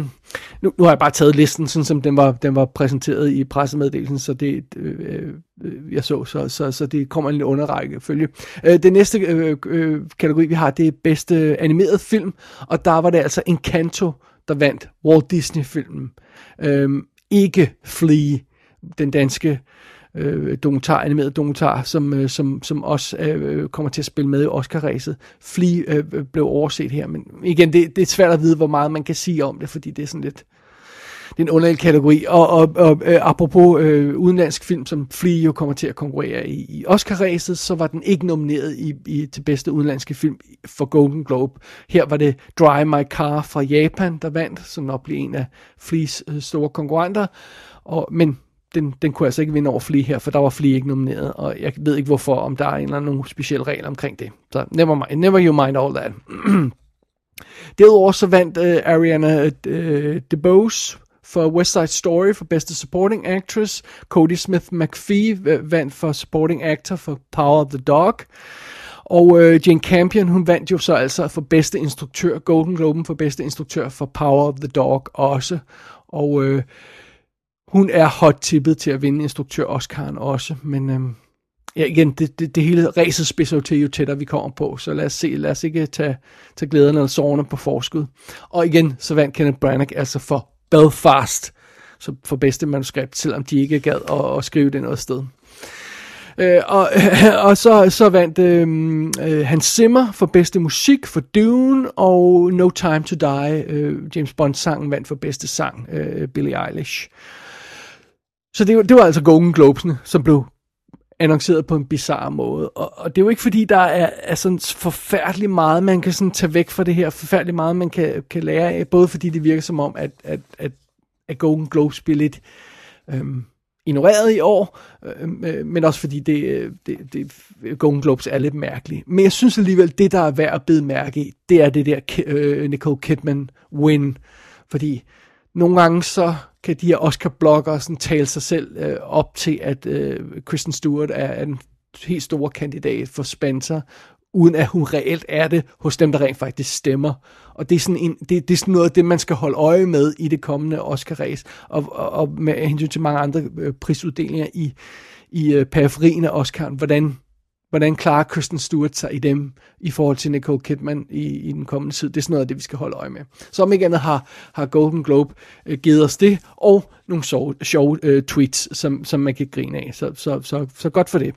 [SPEAKER 3] nu, nu har jeg bare taget listen, sådan som den var, den var præsenteret i pressemeddelelsen, så det øh, øh, jeg så, så, så, så det kommer en lidt underrække følge. Øh, det næste øh, øh, kategori, vi har, det er bedste animeret film, og der var det altså Encanto, der vandt Walt Disney-filmen. Øh, ikke Flea, den danske øh, dokumentar, animeret dokumentar, som, øh, som, som også øh, kommer til at spille med i Oscar-ræset. Flea øh, blev overset her, men igen, det, det er svært at vide, hvor meget man kan sige om det, fordi det er sådan lidt... det er en underlig kategori. Og, og, og øh, apropos øh, udenlandsk film, som Flea jo kommer til at konkurrere i, i Oscar-ræset, så var den ikke nomineret i, i, til bedste udenlandske film for Golden Globe. Her var det Drive My Car fra Japan, der vandt, som nok blev en af Fleas øh, store konkurrenter. Og, men den, den kunne altså ikke vinde over Flea her, for der var Flea ikke nomineret, og jeg ved ikke hvorfor, om der er en eller anden speciel regel omkring det. Så never mind, never you mind all that. Derudover så vandt uh, Ariana uh, DeBose for West Side Story for bedste supporting actress. Cody Smith McPhee uh, vandt for supporting actor for Power of the Dog. Og uh, Jane Campion, hun vandt jo så altså for bedste instruktør, Golden Globe for bedste instruktør for Power of the Dog også. Og uh, hun er hot tippet til at vinde instruktør Oscar'en også, men øhm, ja, igen, det, det, det hele ræset spidser jo til, jo tættere vi kommer på, så lad os se, lad os ikke tage, tage glæderne eller sårene på forskud. Og igen, så vandt Kenneth Branagh altså for Belfast, så for bedste manuskript, selvom de ikke gad at, at skrive det noget sted. Øh, og, og så, så vandt øh, øh, Hans Zimmer for bedste musik for Dune, og No Time to Die, øh, James Bond-sangen, vandt for bedste sang, øh, Billie Eilish. Så det, det var altså Golden Globesene, som blev annonceret på en bizarre måde. Og, og det er jo ikke fordi, der er, er sådan forfærdeligt meget, man kan sådan tage væk fra det her, forfærdeligt meget, man kan, kan lære af, både fordi det virker som om, at, at, at, at Golden Globes bliver lidt øhm, ignoreret i år, øhm, øh, men også fordi det, øh, det, det, Golden Globes er lidt mærkeligt. Men jeg synes alligevel, det der er værd at bide mærke i, det er det der øh, Nicole Kidman win, fordi nogle gange så kan de her Oscar-bloggere sådan tale sig selv øh, op til, at øh, Kristen Stewart er en helt stor kandidat for Spencer, uden at hun reelt er det hos dem, der rent faktisk stemmer. Og det er sådan, en, det, det er sådan noget af det, man skal holde øje med i det kommende Oscar-race, og, og, og med hensyn til mange andre øh, prisuddelinger i, i øh, periferien af Oscar'en, hvordan hvordan klarer Kristen Stewart sig i dem i forhold til Nicole Kidman i, i den kommende tid. Det er sådan noget af det, vi skal holde øje med. Så om ikke andet har, har Golden Globe øh, givet os det, og nogle sjove, sjove øh, tweets, som, som man kan grine af. Så, så, så, så godt for det.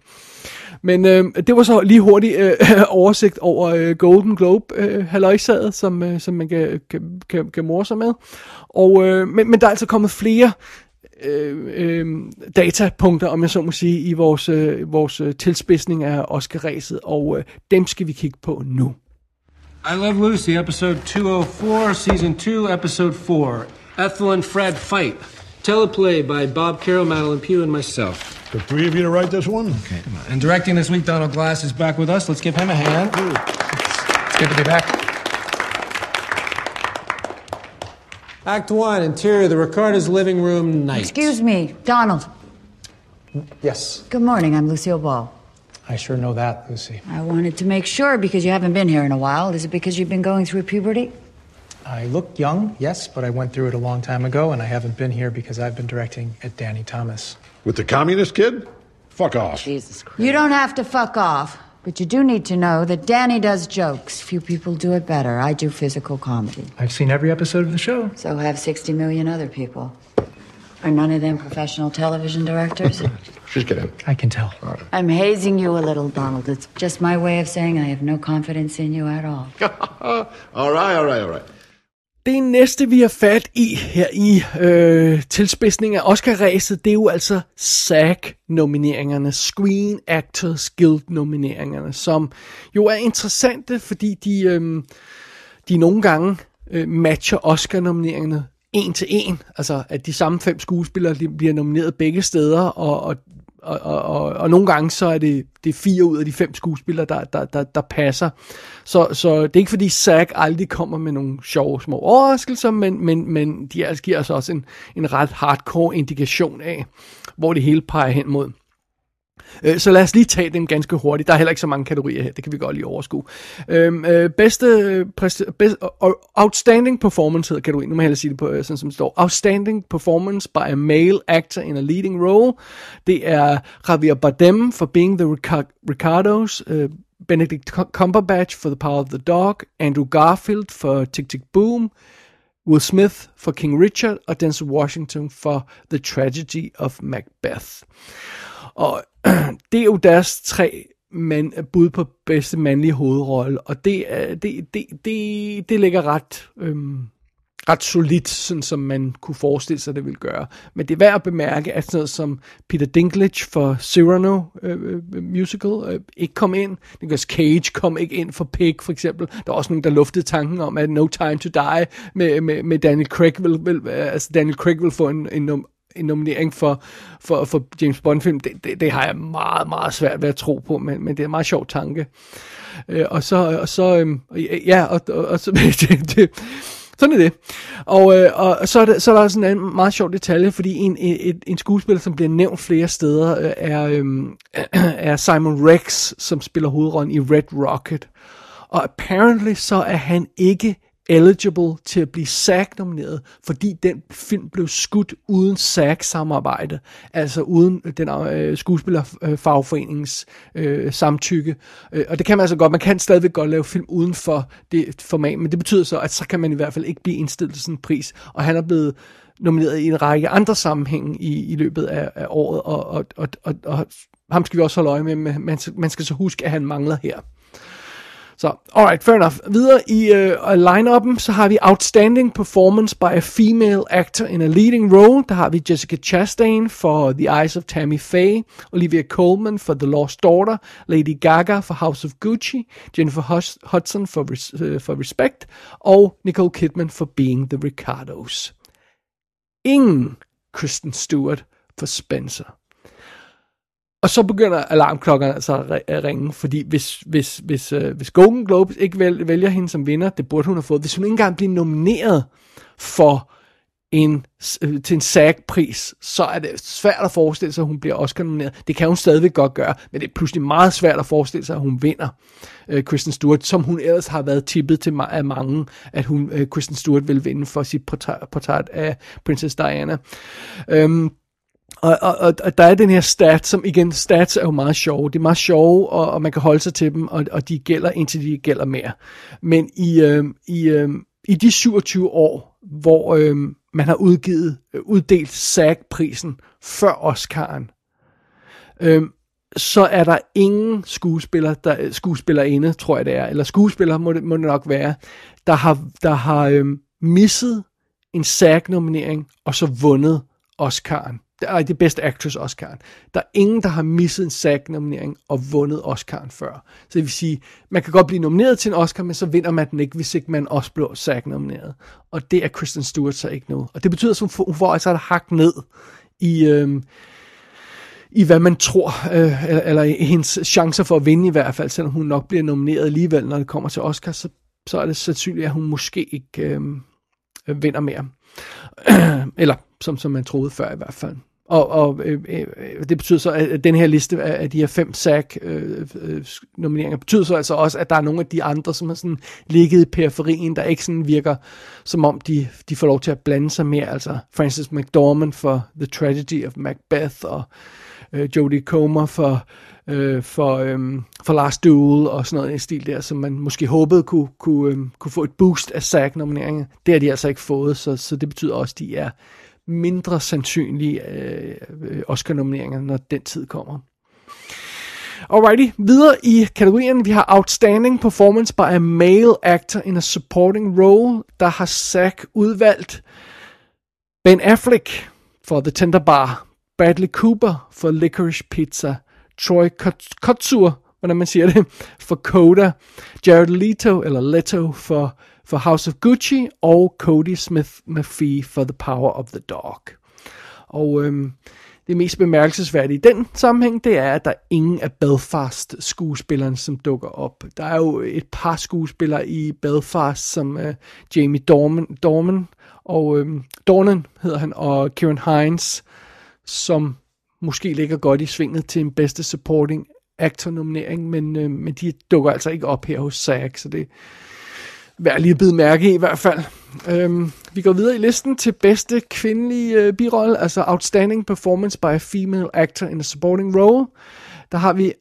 [SPEAKER 3] Men øh, det var så lige hurtigt øh, oversigt over øh, Golden Globe øh, halvøjsaget, som, øh, som man kan, kan, kan, kan morse sig med. Og, øh, men, men der er altså kommet flere øh, øh, datapunkter, om jeg så må sige, i vores, øh, vores øh, tilspidsning af Oscar-ræset, og øh, dem skal vi kigge på nu.
[SPEAKER 11] I Love Lucy, episode 204, season 2, episode 4. Ethel and Fred fight. Teleplay by Bob Carroll, Madeline Pugh, and myself.
[SPEAKER 12] The three of you to write this one?
[SPEAKER 11] Okay, come on. And directing this week, Donald Glass is back with us. Let's give him a hand. It's good to be back. Act one, interior, of the Ricardo's living room night.
[SPEAKER 13] Excuse me, Donald.
[SPEAKER 11] Yes,
[SPEAKER 13] Good morning. I'm Lucille Ball.
[SPEAKER 11] I sure know that, Lucy.
[SPEAKER 13] I wanted to make sure because you haven't been here in a while. Is it because you've been going through puberty?
[SPEAKER 11] I look young, yes, but I went through it a long time ago, and I haven't been here because I've been directing at Danny Thomas.
[SPEAKER 12] With the communist kid? Fuck off.
[SPEAKER 13] Jesus Christ. You don't have to fuck off, but you do need to know that Danny does jokes. Few people do it better. I do physical comedy.
[SPEAKER 11] I've seen every episode of the show.
[SPEAKER 13] So have 60 million other people. Are none of them professional television directors?
[SPEAKER 12] She's kidding.
[SPEAKER 11] I can tell.
[SPEAKER 13] I'm hazing you a little, Donald. It's just my way of saying I have no confidence in you at all.
[SPEAKER 12] all right, all right, all right.
[SPEAKER 3] Det næste, vi har fat i her i øh, tilspidsning af Oscar-ræset, det er jo altså SAG-nomineringerne, Screen Actors Guild-nomineringerne, som jo er interessante, fordi de, øh, de nogle gange øh, matcher Oscar-nomineringerne en til en, altså at de samme fem skuespillere de bliver nomineret begge steder, og, og og, og, og, og nogle gange så er det, det er fire ud af de fem skuespillere, der, der, der, der passer. Så, så det er ikke fordi Zack aldrig kommer med nogle sjove små overraskelser, men, men, men de altså giver os også en, en ret hardcore indikation af, hvor det hele peger hen mod. Øh, så lad os lige tage dem ganske hurtigt. Der er heller ikke så mange kategorier her, det kan vi godt lige overskue. Øhm, øh, bedste, øh, præst- bedst, Outstanding Performance hedder kategorien, nu må jeg hellere sige det på, øh, sådan som det står. Outstanding Performance by a Male Actor in a Leading Role. Det er Javier Bardem for Being the Rica- Ricardos, øh, Benedict Cumberbatch for The Power of the Dog, Andrew Garfield for Tick Tick Boom, Will Smith for King Richard, og Denzel Washington for The Tragedy of Macbeth. Og det er jo deres tre mand, bud på bedste mandlige hovedrolle, og det, det, det, det, det ligger ret, øhm, ret solidt, sådan som man kunne forestille sig, det ville gøre. Men det er værd at bemærke, at sådan noget som Peter Dinklage for Cyrano øh, øh musical øh, ikke kom ind. Nicolas Cage kom ikke ind for Pig, for eksempel. Der er også nogen, der luftede tanken om, at No Time to Die med, med, med Daniel Craig vil, vil, altså Daniel Craig vil få en, en, en nominering for, for, for James Bond-film, det, det, det har jeg meget, meget svært ved at tro på, men, men det er en meget sjov tanke. Øh, og så, og så øh, ja, og, og, og så, det, det, sådan er det. Og, øh, og så, er det, så er der sådan en meget sjov detalje, fordi en, en, en skuespiller, som bliver nævnt flere steder, øh, er, øh, er Simon Rex, som spiller hovedrollen i Red Rocket. Og apparently så er han ikke eligible til at blive SAG-nomineret, fordi den film blev skudt uden SAG-samarbejde, altså uden den øh, skuespillerfagforeningens øh, samtykke. Øh, og det kan man altså godt, man kan stadigvæk godt lave film uden for det format, men det betyder så, at så kan man i hvert fald ikke blive indstillet til sådan en pris, og han er blevet nomineret i en række andre sammenhænge i, i løbet af, af året, og, og, og, og, og ham skal vi også holde øje med, men man, man skal så huske, at han mangler her. Så, alright, fair enough. Videre i øh, line-up'en, så har vi Outstanding Performance by a Female Actor in a Leading Role. Der har vi Jessica Chastain for The Eyes of Tammy Faye, Olivia Colman for The Lost Daughter, Lady Gaga for House of Gucci, Jennifer Hudson for, uh, for Respect, og Nicole Kidman for Being the Ricardos. Ingen Kristen Stewart for Spencer. Og så begynder alarmklokkerne altså at ringe, fordi hvis, hvis, hvis, øh, hvis Golden Globes ikke vælger, vælger hende som vinder, det burde hun have fået, hvis hun ikke engang bliver nomineret for en, øh, til en SAG-pris, så er det svært at forestille sig, at hun bliver Oscar-nomineret. Det kan hun stadigvæk godt gøre, men det er pludselig meget svært at forestille sig, at hun vinder øh, Kristen Stewart, som hun ellers har været tippet til af mange, at hun øh, Kristen Stewart vil vinde for sit portræt, portræt af Princess Diana. Øhm, og, og, og, og der er den her stat, som igen, stats er jo meget sjove. Det er meget sjove, og, og man kan holde sig til dem, og, og de gælder indtil de gælder mere. Men i, øh, i, øh, i de 27 år, hvor øh, man har udgivet, øh, uddelt SAG-prisen før Oscar'en, øh, så er der ingen skuespiller, der, øh, skuespillerinde, tror jeg det er, eller skuespiller må det, må det nok være, der har, der har øh, misset en SAG-nominering, og så vundet Oscar'en nej, det er Best Actress Oscar. Der er ingen, der har misset en SAG-nominering og vundet Oscar'en før. Så det vil sige, man kan godt blive nomineret til en Oscar, men så vinder man den ikke, hvis ikke man også blev SAG-nomineret. Og det er Kristen Stewart så ikke nu. Og det betyder, at hun får, altså et hak ned i... øh, i hvad man tror, øh, eller, eller hendes chancer for at vinde i hvert fald, selvom hun nok bliver nomineret alligevel, når det kommer til Oscar, så, så er det sandsynligt, at hun måske ikke øh, vinder mere. eller som, som man troede før i hvert fald. Og, og øh, øh, det betyder så, at den her liste af de her fem SAG-nomineringer øh, øh, betyder så altså også, at der er nogle af de andre, som har sådan ligget i periferien, der ikke sådan virker, som om de, de får lov til at blande sig mere. Altså Francis McDormand for The Tragedy of Macbeth, og øh, Jodie Comer for, øh, for, øh, for Last Duel, og sådan noget i stil der, som man måske håbede kunne, kunne, øh, kunne få et boost af SAG-nomineringer. Det har de altså ikke fået, så, så det betyder også, at de er mindre sandsynlige øh, Oscar-nomineringer, når den tid kommer. Alrighty, videre i kategorien, vi har Outstanding Performance by a Male Actor in a Supporting Role. Der har Zack udvalgt Ben Affleck for The Tender Bar, Bradley Cooper for Licorice Pizza, Troy Kotsur, hvordan man siger det, for Coda, Jared Leto, eller Leto for for House of Gucci, og Cody Smith McPhee for The Power of the Dog. Og øhm, det mest bemærkelsesværdige i den sammenhæng, det er, at der er ingen af Belfast-skuespillerne, som dukker op. Der er jo et par skuespillere i Belfast, som øh, Jamie Dorman, Dorman og øhm, Dornan hedder han, og Kieran Hines, som måske ligger godt i svinget til en bedste supporting actor-nominering, men, øh, men de dukker altså ikke op her hos SAG, så det, værd lige at bide mærke i i hvert fald. Øhm, vi går videre i listen til bedste kvindelige øh, birolle, altså Outstanding Performance by a Female Actor in a Supporting Role. Der har vi,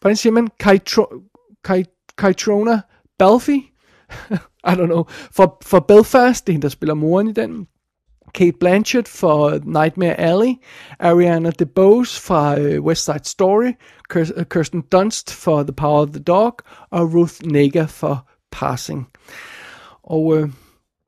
[SPEAKER 3] hvordan siger man, Kaitrona Balfi, I don't know, for, for Belfast, det er hende, der spiller moren i den. Kate Blanchett for Nightmare Alley, Ariana DeBose fra øh, West Side Story, Kirsten Dunst for The Power of the Dog, og Ruth Negga for Passing. Og øh,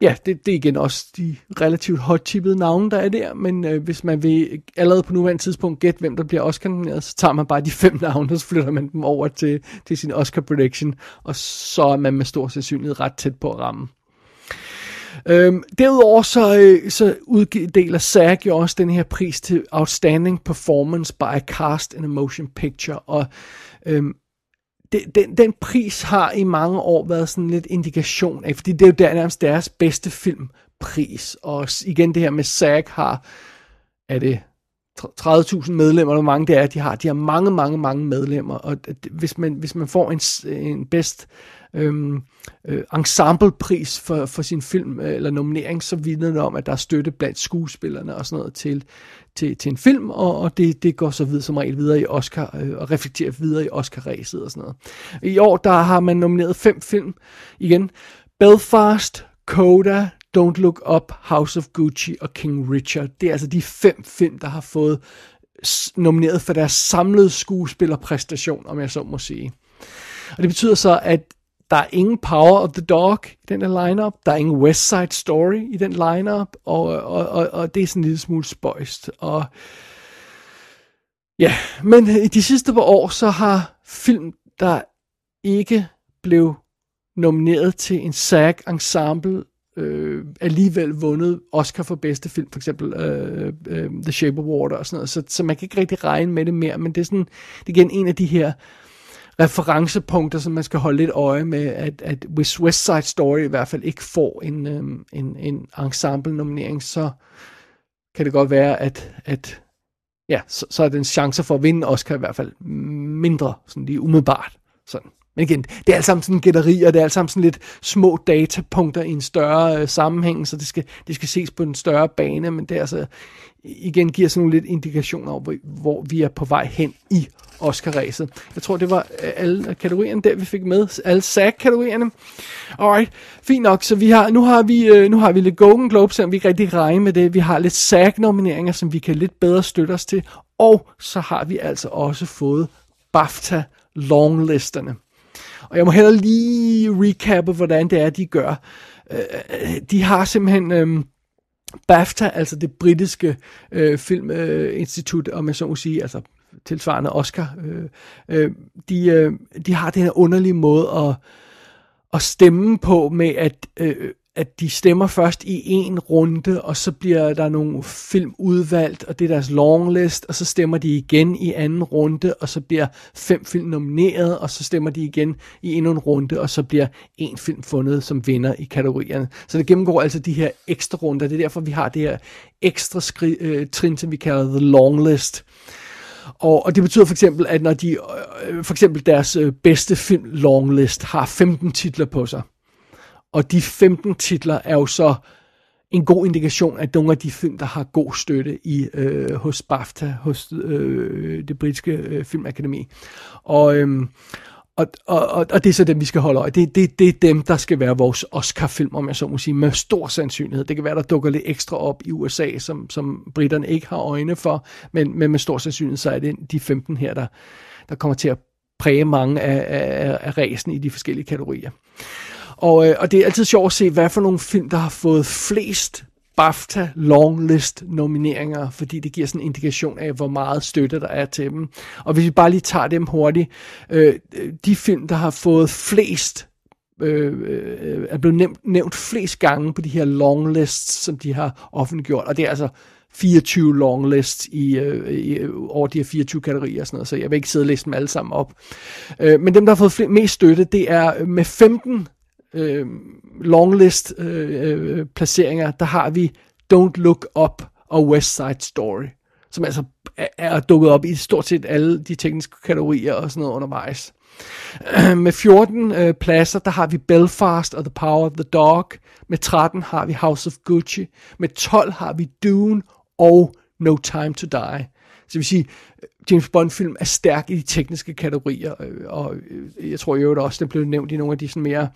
[SPEAKER 3] ja, det, det er igen også de relativt hot-tippede navne, der er der, men øh, hvis man vil allerede på nuværende tidspunkt gætte, hvem der bliver oscar nomineret, så tager man bare de fem navne, og så flytter man dem over til, til sin Oscar prediction, og så er man med stor sandsynlighed ret tæt på at ramme. Øhm, derudover så, øh, så uddeler SAG jo også den her pris til Outstanding Performance by a Cast in a Motion Picture, og øhm, det, den, den pris har i mange år været sådan lidt indikation af, fordi det er jo der, nærmest deres bedste filmpris, og igen det her med SAG har, er det 30.000 medlemmer, hvor mange det er, de har. De har mange, mange, mange medlemmer, og hvis man, hvis man får en, en bedst øhm, øh, ensemblepris for, for sin film øh, eller nominering, så vidner det om, at der er støtte blandt skuespillerne og sådan noget til, til, til en film, og, og det, det går så videre som regel videre i Oscar, øh, og reflekterer videre i Oscar-ræset og sådan noget. I år, der har man nomineret fem film igen. Belfast, Coda, Don't Look Up, House of Gucci og King Richard. Det er altså de fem film, der har fået nomineret for deres samlede skuespillerpræstation, om jeg så må sige. Og det betyder så, at der er ingen Power of the Dog i den her lineup. Der er ingen West Side Story i den lineup, og, og, og, og det er sådan en lille smule spøjst. Og ja, men i de sidste par år, så har film, der ikke blev nomineret til en SAG ensemble, øh, alligevel vundet Oscar for bedste film, for eksempel øh, øh, The Shape of Water og sådan noget, så, så man kan ikke rigtig regne med det mere, men det er sådan, det er igen en af de her referencepunkter, som man skal holde lidt øje med, at, at hvis West Side Story i hvert fald ikke får en, øhm, en, en ensemble-nominering, så kan det godt være, at, at ja, så, så er den chance for at vinde Oscar i hvert fald mindre, sådan lige umiddelbart. Sådan. Men igen, det er alt sammen sådan gætterier, det er alt sammen sådan lidt små datapunkter i en større øh, sammenhæng, så det skal, det skal ses på en større bane, men det er altså, igen giver sådan nogle lidt indikationer over, hvor, hvor vi er på vej hen i Oscar-ræset. Jeg tror, det var øh, alle kategorierne der, vi fik med. Alle SAG-kategorierne. Alright, fint nok. Så vi har, nu, har vi, øh, nu har vi lidt Golden Globes, som vi ikke rigtig regner med det. Vi har lidt SAG-nomineringer, som vi kan lidt bedre støtte os til. Og så har vi altså også fået BAFTA-longlisterne. Og jeg må heller lige recappe, hvordan det er, de gør. Øh, de har simpelthen... Øh, BAFTA, altså det britiske øh, filminstitut, øh, om jeg så må sige, altså tilsvarende Oscar, øh, øh, de, øh, de har den her underlige måde at, at stemme på med, at, øh, at de stemmer først i en runde, og så bliver der nogle film udvalgt, og det er deres longlist, og så stemmer de igen i anden runde, og så bliver fem film nomineret, og så stemmer de igen i endnu en runde, og så bliver en film fundet som vinder i kategorierne. Så det gennemgår altså de her ekstra runder, det er derfor, vi har det her ekstra skri- øh, trin, som vi kalder the longlist. Og, og det betyder for eksempel, at når de, øh, øh for eksempel deres øh, bedste film longlist har 15 titler på sig, og de 15 titler er jo så en god indikation af nogle af de film, der har god støtte i øh, hos BAFTA, hos øh, det britiske øh, filmakademi. Og, øhm, og, og, og, og det er så dem, vi skal holde øje. Det, det, det er dem, der skal være vores Oscar-film, om jeg så må sige, med stor sandsynlighed. Det kan være, der dukker lidt ekstra op i USA, som, som britterne ikke har øjne for, men, men med stor sandsynlighed, så er det de 15 her, der, der kommer til at præge mange af, af, af ræsen i de forskellige kategorier. Og, øh, og det er altid sjovt at se, hvad for nogle film, der har fået flest BAFTA longlist nomineringer, fordi det giver sådan en indikation af, hvor meget støtte der er til dem. Og hvis vi bare lige tager dem hurtigt, øh, de film, der har fået flest øh, øh, er blevet nævnt, nævnt flest gange på de her longlists, som de har offentliggjort, og det er altså 24 longlists i, øh, i, over de her 24 kategorier og sådan noget, så jeg vil ikke sidde og læse dem alle sammen op. Øh, men dem, der har fået flest, mest støtte, det er med 15 øh, longlist øh, øh, placeringer, der har vi Don't Look Up og West Side Story, som altså er, er dukket op i stort set alle de tekniske kategorier og sådan noget undervejs. Med 14 øh, pladser, der har vi Belfast og The Power of the Dog. Med 13 har vi House of Gucci. Med 12 har vi Dune og No Time to Die. Så det vil sige, James Bond-film er stærk i de tekniske kategorier, øh, og øh, jeg tror i øvrigt også, det blev nævnt i nogle af de sådan mere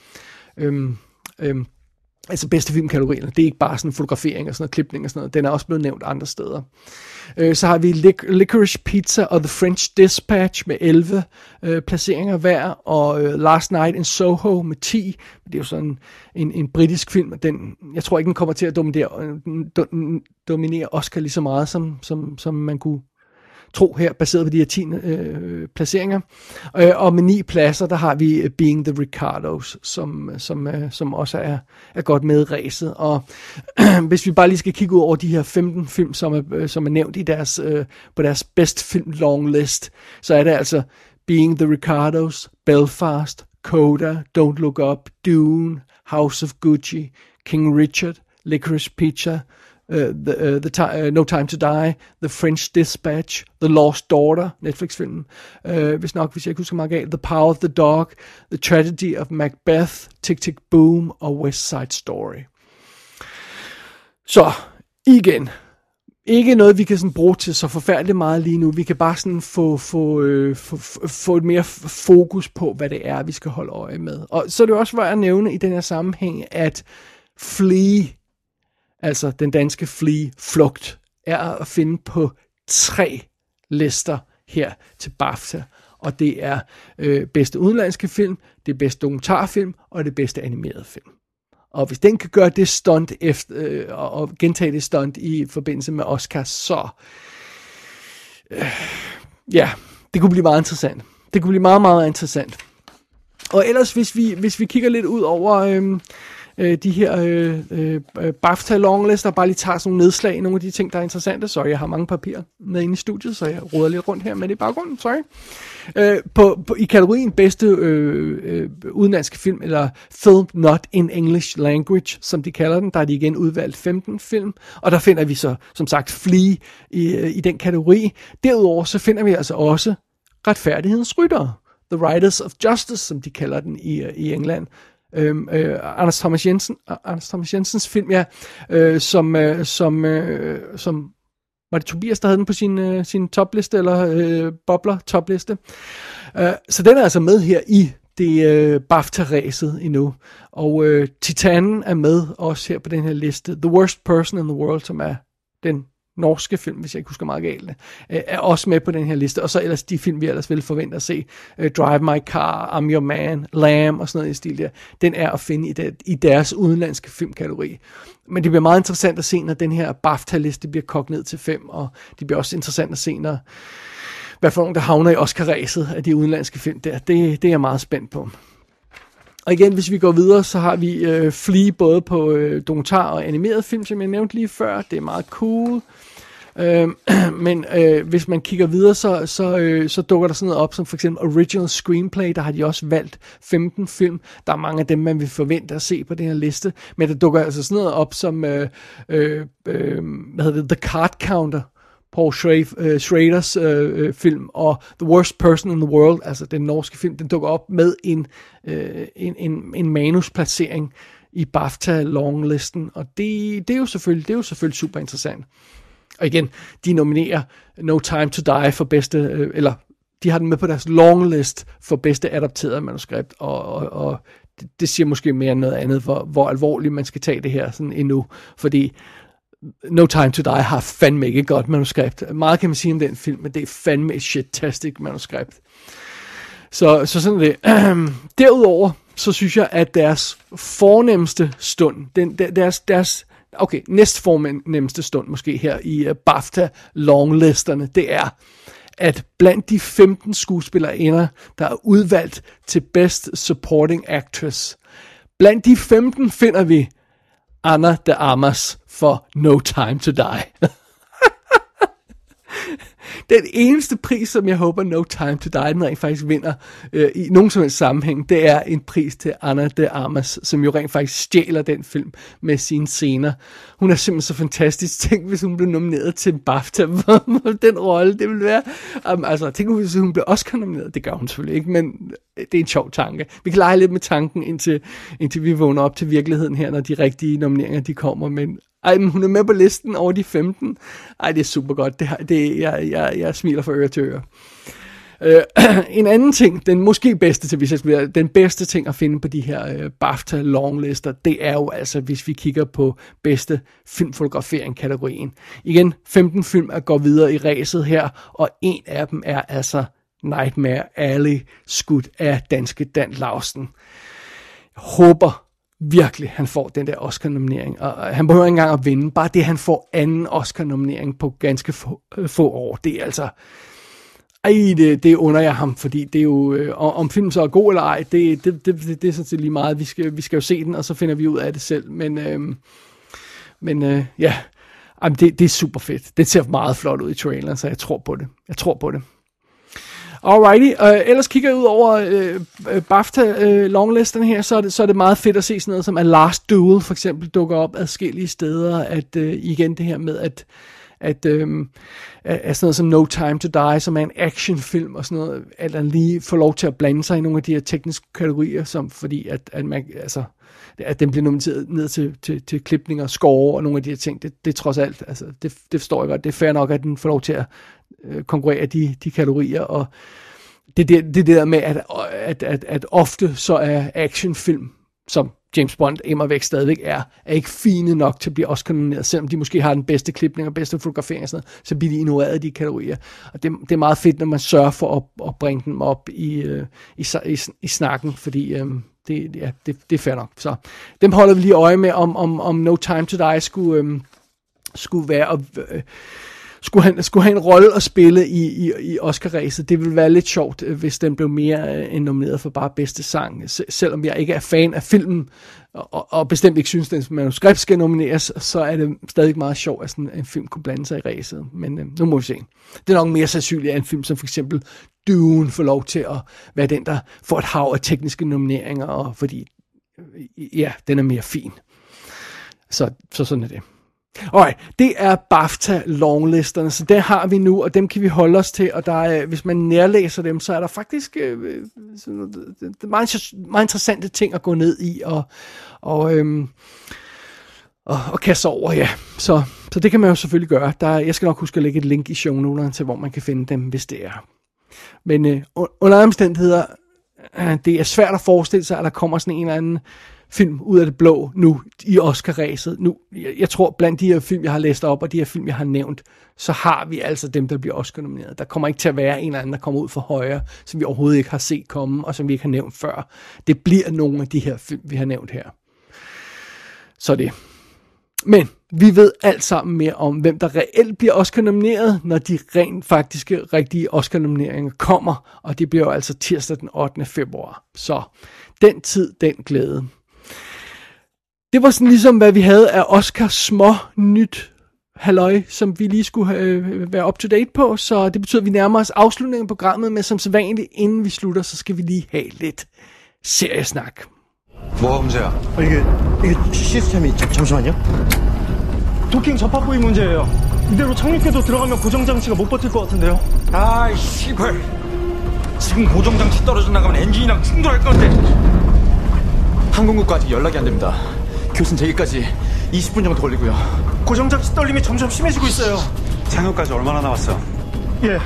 [SPEAKER 3] øhm, øhm, Altså bedste filmkategorien. Det er ikke bare sådan fotografering og sådan noget, klipning og sådan noget. Den er også blevet nævnt andre steder. Øh, så har vi Lic- Licorice Pizza og The French Dispatch med 11 øh, placeringer hver, og øh, Last Night in Soho med 10. Det er jo sådan en, en britisk film, den, jeg tror ikke, den kommer til at dominere, øh, dominere Oscar lige så meget, som, som, som man kunne tro her, baseret på de her 10 øh, placeringer. Øh, og med ni pladser, der har vi øh, Being the Ricardos, som, som, øh, som også er, er godt med i ræset. Og hvis vi bare lige skal kigge ud over de her 15 film, som er, øh, som er nævnt i deres, øh, på deres best film long list, så er det altså Being the Ricardos, Belfast, Coda, Don't Look Up, Dune, House of Gucci, King Richard, Licorice Pizza, uh, the, uh, the ti- uh, No Time to Die, The French Dispatch, The Lost Daughter, Netflix-filmen, uh, hvis nok, hvis jeg ikke husker meget galt, The Power of the Dog, The Tragedy of Macbeth, Tick Tick Boom og West Side Story. Så, igen, ikke noget, vi kan sådan bruge til så forfærdeligt meget lige nu. Vi kan bare sådan få, få, øh, få, få et mere fokus på, hvad det er, vi skal holde øje med. Og så er det også værd at nævne i den her sammenhæng, at Flea altså den danske Flea Flugt, er at finde på tre lister her til BAFTA. Og det er øh, bedste udenlandske film, det bedste dokumentarfilm og det bedste animerede film. Og hvis den kan gøre det stunt efter, øh, og gentage det stunt i forbindelse med Oscar, så øh, ja, det kunne blive meget interessant. Det kunne blive meget, meget interessant. Og ellers, hvis vi, hvis vi kigger lidt ud over øh, øh, de her øh, øh, BAFTA longlister, bare lige tager sådan nogle nedslag i nogle af de ting, der er interessante. Sorry, jeg har mange papirer med inde i studiet, så jeg råder lidt rundt her med det i baggrunden. Sorry. Øh, på, på, I kategorien bedste øh, øh, udenlandske film, eller Film Not in English Language, som de kalder den, der er de igen udvalgt 15 film, og der finder vi så, som sagt, Flea i, øh, i den kategori. Derudover så finder vi altså også Retfærdighedens Ryttere, The Riders of Justice, som de kalder den i, øh, i England, Øhm, øh, Anders Thomas Jensen, Anders Thomas Jensens film, ja, øh, som, øh, som, øh, som var det Tobias, der havde den på sin, øh, sin topliste, eller øh, bobler topliste. Øh, så den er altså med her i det øh, BAFTA-ræset endnu. Og øh, Titanen er med også her på den her liste. The Worst Person in the World, som er den norske film, hvis jeg ikke husker meget galt, øh, er også med på den her liste. Og så ellers de film, vi ellers ville forvente at se. Øh, Drive My Car, I'm Your Man, Lamb og sådan noget i stil der. Den er at finde i, det, i deres udenlandske filmkategori. Men det bliver meget interessant at se, når den her BAFTA-liste bliver kogt ned til fem, og det bliver også interessant at se, når hvad for nogen, der havner i Oscar-ræset af de udenlandske film der. Det, det er jeg meget spændt på. Og igen, hvis vi går videre, så har vi øh, Flea både på øh, dokumentar og animeret film, som jeg nævnte lige før. Det er meget cool. Øh, men øh, hvis man kigger videre, så, så, øh, så dukker der sådan noget op, som for eksempel Original Screenplay, der har de også valgt 15 film. Der er mange af dem, man vil forvente at se på den her liste. Men der dukker altså sådan noget op som, øh, øh, øh, hvad hedder det, The Card Counter, Paul øh, Schraders øh, øh, film, og The Worst Person in the World, altså den norske film, den dukker op med en, øh, en, en, en manusplacering i BAFTA-longlisten, og det, det, er jo selvfølgelig, det er jo selvfølgelig super interessant. Og igen, de nominerer No Time to Die for bedste, øh, eller de har den med på deres longlist for bedste adapteret manuskript, og, og, og det, det siger måske mere end noget andet, hvor, hvor alvorligt man skal tage det her sådan endnu, fordi No Time to Die har fandme ikke et godt manuskript. Meget kan man sige om den film, men det er fandme et shit-tastic manuskript. Så, så sådan er det. Derudover, så synes jeg, at deres fornemmeste stund, den, deres, deres, okay, næst stund måske her i øh, uh, BAFTA longlisterne, det er, at blandt de 15 skuespillere, der er udvalgt til Best Supporting Actress, blandt de 15 finder vi Anna de Armas for No Time to Die. Den eneste pris, som jeg håber No Time to Die, den rent faktisk vinder øh, i nogen som helst sammenhæng, det er en pris til Anna de Armas, som jo rent faktisk stjæler den film med sine scener. Hun er simpelthen så fantastisk. Tænk, hvis hun blev nomineret til BAFTA for den rolle. Det ville være... Um, altså, tænk, hvis hun blev Oscar nomineret. Det gør hun selvfølgelig ikke, men øh, det er en sjov tanke. Vi kan lege lidt med tanken, indtil, indtil vi vågner op til virkeligheden her, når de rigtige nomineringer de kommer. Men ej, men hun er med på listen over de 15. Ej, det er super godt. Det, det, jeg, jeg, jeg smiler fra øre til øre. Øh, en anden ting, den måske bedste til, hvis jeg skal være, den bedste ting at finde på de her øh, BAFTA longlister, det er jo altså, hvis vi kigger på bedste filmfotografering-kategorien. Igen, 15 film er går videre i ræset her, og en af dem er altså Nightmare Alley, skudt af danske Dan Lausten. Jeg håber virkelig, han får den der Oscar-nominering. Og han behøver ikke engang at vinde. Bare det, han får anden Oscar-nominering på ganske få, øh, få år, det er altså... Ej, det, det under jeg ham, fordi det er jo, øh, om filmen så er god eller ej, det, det, det, det, det er sådan set lige meget. Vi skal, vi skal jo se den, og så finder vi ud af det selv. Men, øh, men øh, ja, Jamen, det, det er super fedt. Det ser meget flot ud i traileren, så jeg tror på det. Jeg tror på det. Alrighty, uh, ellers kigger jeg ud over uh, BAFTA uh, longlisten her, så er, det, så er det meget fedt at se sådan noget som A Last Duel for eksempel dukker op adskillige steder, at uh, igen det her med, at at, øhm, at sådan noget som No Time to Die, som er en actionfilm og sådan noget, at han lige får lov til at blande sig i nogle af de her tekniske kategorier, som fordi at, at man, altså, at den bliver nomineret ned til, til, til klipning og score og nogle af de her ting, det, det trods alt, altså, det, det forstår jeg godt, det er fair nok, at den får lov til at øh, konkurrere de, de kategorier, og det, det, det der med, at, at, at, at ofte så er actionfilm, som James Bond immer væk stadigvæk er, er ikke fine nok til at blive også nomineret, selvom de måske har den bedste klipning og bedste fotografering og sådan noget, så bliver de ignoreret i de kategorier. Og det, det er meget fedt, når man sørger for at, at bringe dem op i, øh, i, i, i snakken, fordi øh, det, ja, det, det er fair nok. Så dem holder vi lige øje med, om, om, om No Time to Die skulle, øhm, skulle være... Øh, skulle han, skulle have en rolle at spille i, i, i Oscar-ræset. Det ville være lidt sjovt, øh, hvis den blev mere øh, end nomineret for bare bedste sang. Selvom jeg ikke er fan af filmen, og, og bestemt ikke synes, at den manuskript skal nomineres, så er det stadig meget sjovt, at sådan en film kunne blande sig i ræset. Men øh, nu må vi se. Det er nok mere sandsynligt, at en film som for eksempel duen får lov til at være den, der får et hav af tekniske nomineringer, og fordi, øh, ja, den er mere fin. Så, så sådan er det. Alright, det er BAFTA longlisterne, så det har vi nu, og dem kan vi holde os til, og der er, øh, hvis man nærlæser dem, så er der faktisk øh, øh sådan, det er meget, meget interessante ting at gå ned i, og, og, øhm, og, og kaste over, ja. Så, så det kan man jo selvfølgelig gøre. Der, jeg skal nok huske at lægge et link i shownoterne til, hvor man kan finde dem, hvis det er. Men øh, under omstændigheder, øh, det er svært at forestille sig, at der kommer sådan en eller anden film ud af det blå nu i Oscar-ræset. Nu, jeg, jeg tror, blandt de her film, jeg har læst op, og de her film, jeg har nævnt, så har vi altså dem, der bliver Oscar-nomineret. Der kommer ikke til at være en eller anden, der kommer ud for højre, som vi overhovedet ikke har set komme, og som vi ikke har nævnt før. Det bliver nogle af de her film, vi har nævnt her. Så det. Men vi ved alt sammen mere om, hvem der reelt bliver Oscar-nomineret, når de rent faktiske, rigtige Oscar-nomineringer kommer, og det bliver jo altså tirsdag den 8. februar. Så den tid, den glæde. Det var sådan ligesom, hvad vi havde af Oscar små nyt halløj, som vi lige skulle øh, være up to date på. Så det betyder, at vi nærmer os afslutningen af programmet, men som sædvanligt, inden vi slutter, så skal vi lige have lidt seriesnak.
[SPEAKER 14] 모험제야. 이게 이게 시스템이 잠, 잠시만요. 도킹 접합 부위 문제예요. 이대로 착륙해도 들어가면 고정 장치가 못 버틸 것 같은데요.
[SPEAKER 15] 아이 씨발. 지금 고정 장치 떨어져 나가면 엔진이랑 충돌할 건데.
[SPEAKER 14] 항공국까지 연락이 안 됩니다. 교신 재개까지 20분 정도 걸리고요.
[SPEAKER 15] 고정 장치 떨림이 점점 심해지고 있어요. 착륙까지 얼마나 남았어?
[SPEAKER 14] 예.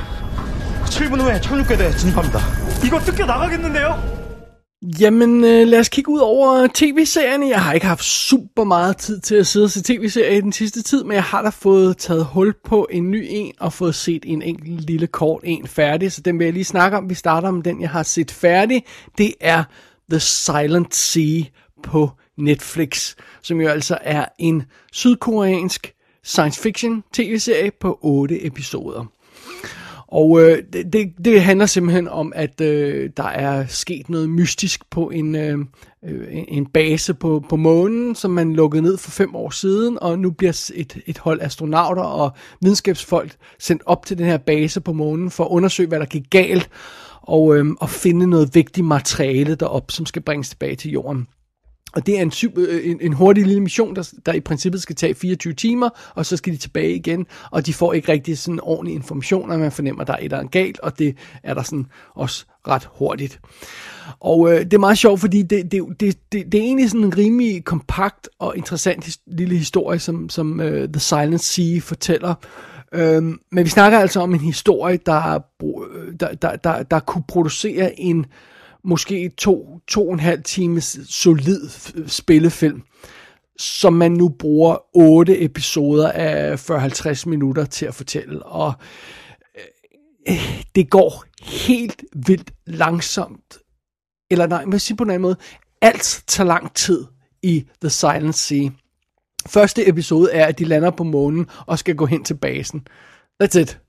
[SPEAKER 14] 7분 후에 착륙궤대 진입합니다.
[SPEAKER 15] 이거 뜯겨 나가겠는데요?
[SPEAKER 3] Jamen, øh, lad os kigge ud over tv-serierne. Jeg har ikke haft super meget tid til at sidde og se tv-serier i den sidste tid, men jeg har da fået taget hul på en ny en og fået set en enkelt lille kort en færdig, så den vil jeg lige snakke om. Vi starter med den, jeg har set færdig. Det er The Silent Sea på Netflix, som jo altså er en sydkoreansk science fiction tv-serie på 8 episoder. Og øh, det, det, det handler simpelthen om, at øh, der er sket noget mystisk på en, øh, øh en base på, på månen, som man lukkede ned for fem år siden, og nu bliver et, et hold astronauter og videnskabsfolk sendt op til den her base på månen for at undersøge, hvad der gik galt, og, øh, og finde noget vigtigt materiale derop, som skal bringes tilbage til jorden. Og det er en, super, øh, en, en hurtig lille mission, der, der i princippet skal tage 24 timer, og så skal de tilbage igen, og de får ikke rigtig sådan ordentlig information, og man fornemmer, at der er et eller andet galt, og det er der sådan også ret hurtigt. Og øh, det er meget sjovt, fordi det, det, det, det, det er egentlig sådan en rimelig kompakt og interessant his, lille historie, som, som øh, The Silent Sea fortæller. Øhm, men vi snakker altså om en historie, der, øh, der, der, der, der kunne producere en måske to, to og en halv times solid spillefilm, som man nu bruger otte episoder af 40-50 minutter til at fortælle. Og øh, øh, det går helt vildt langsomt. Eller nej, man vil sige på en anden måde, alt tager lang tid i The Silent Sea. Første episode er, at de lander på månen og skal gå hen til basen. That's it.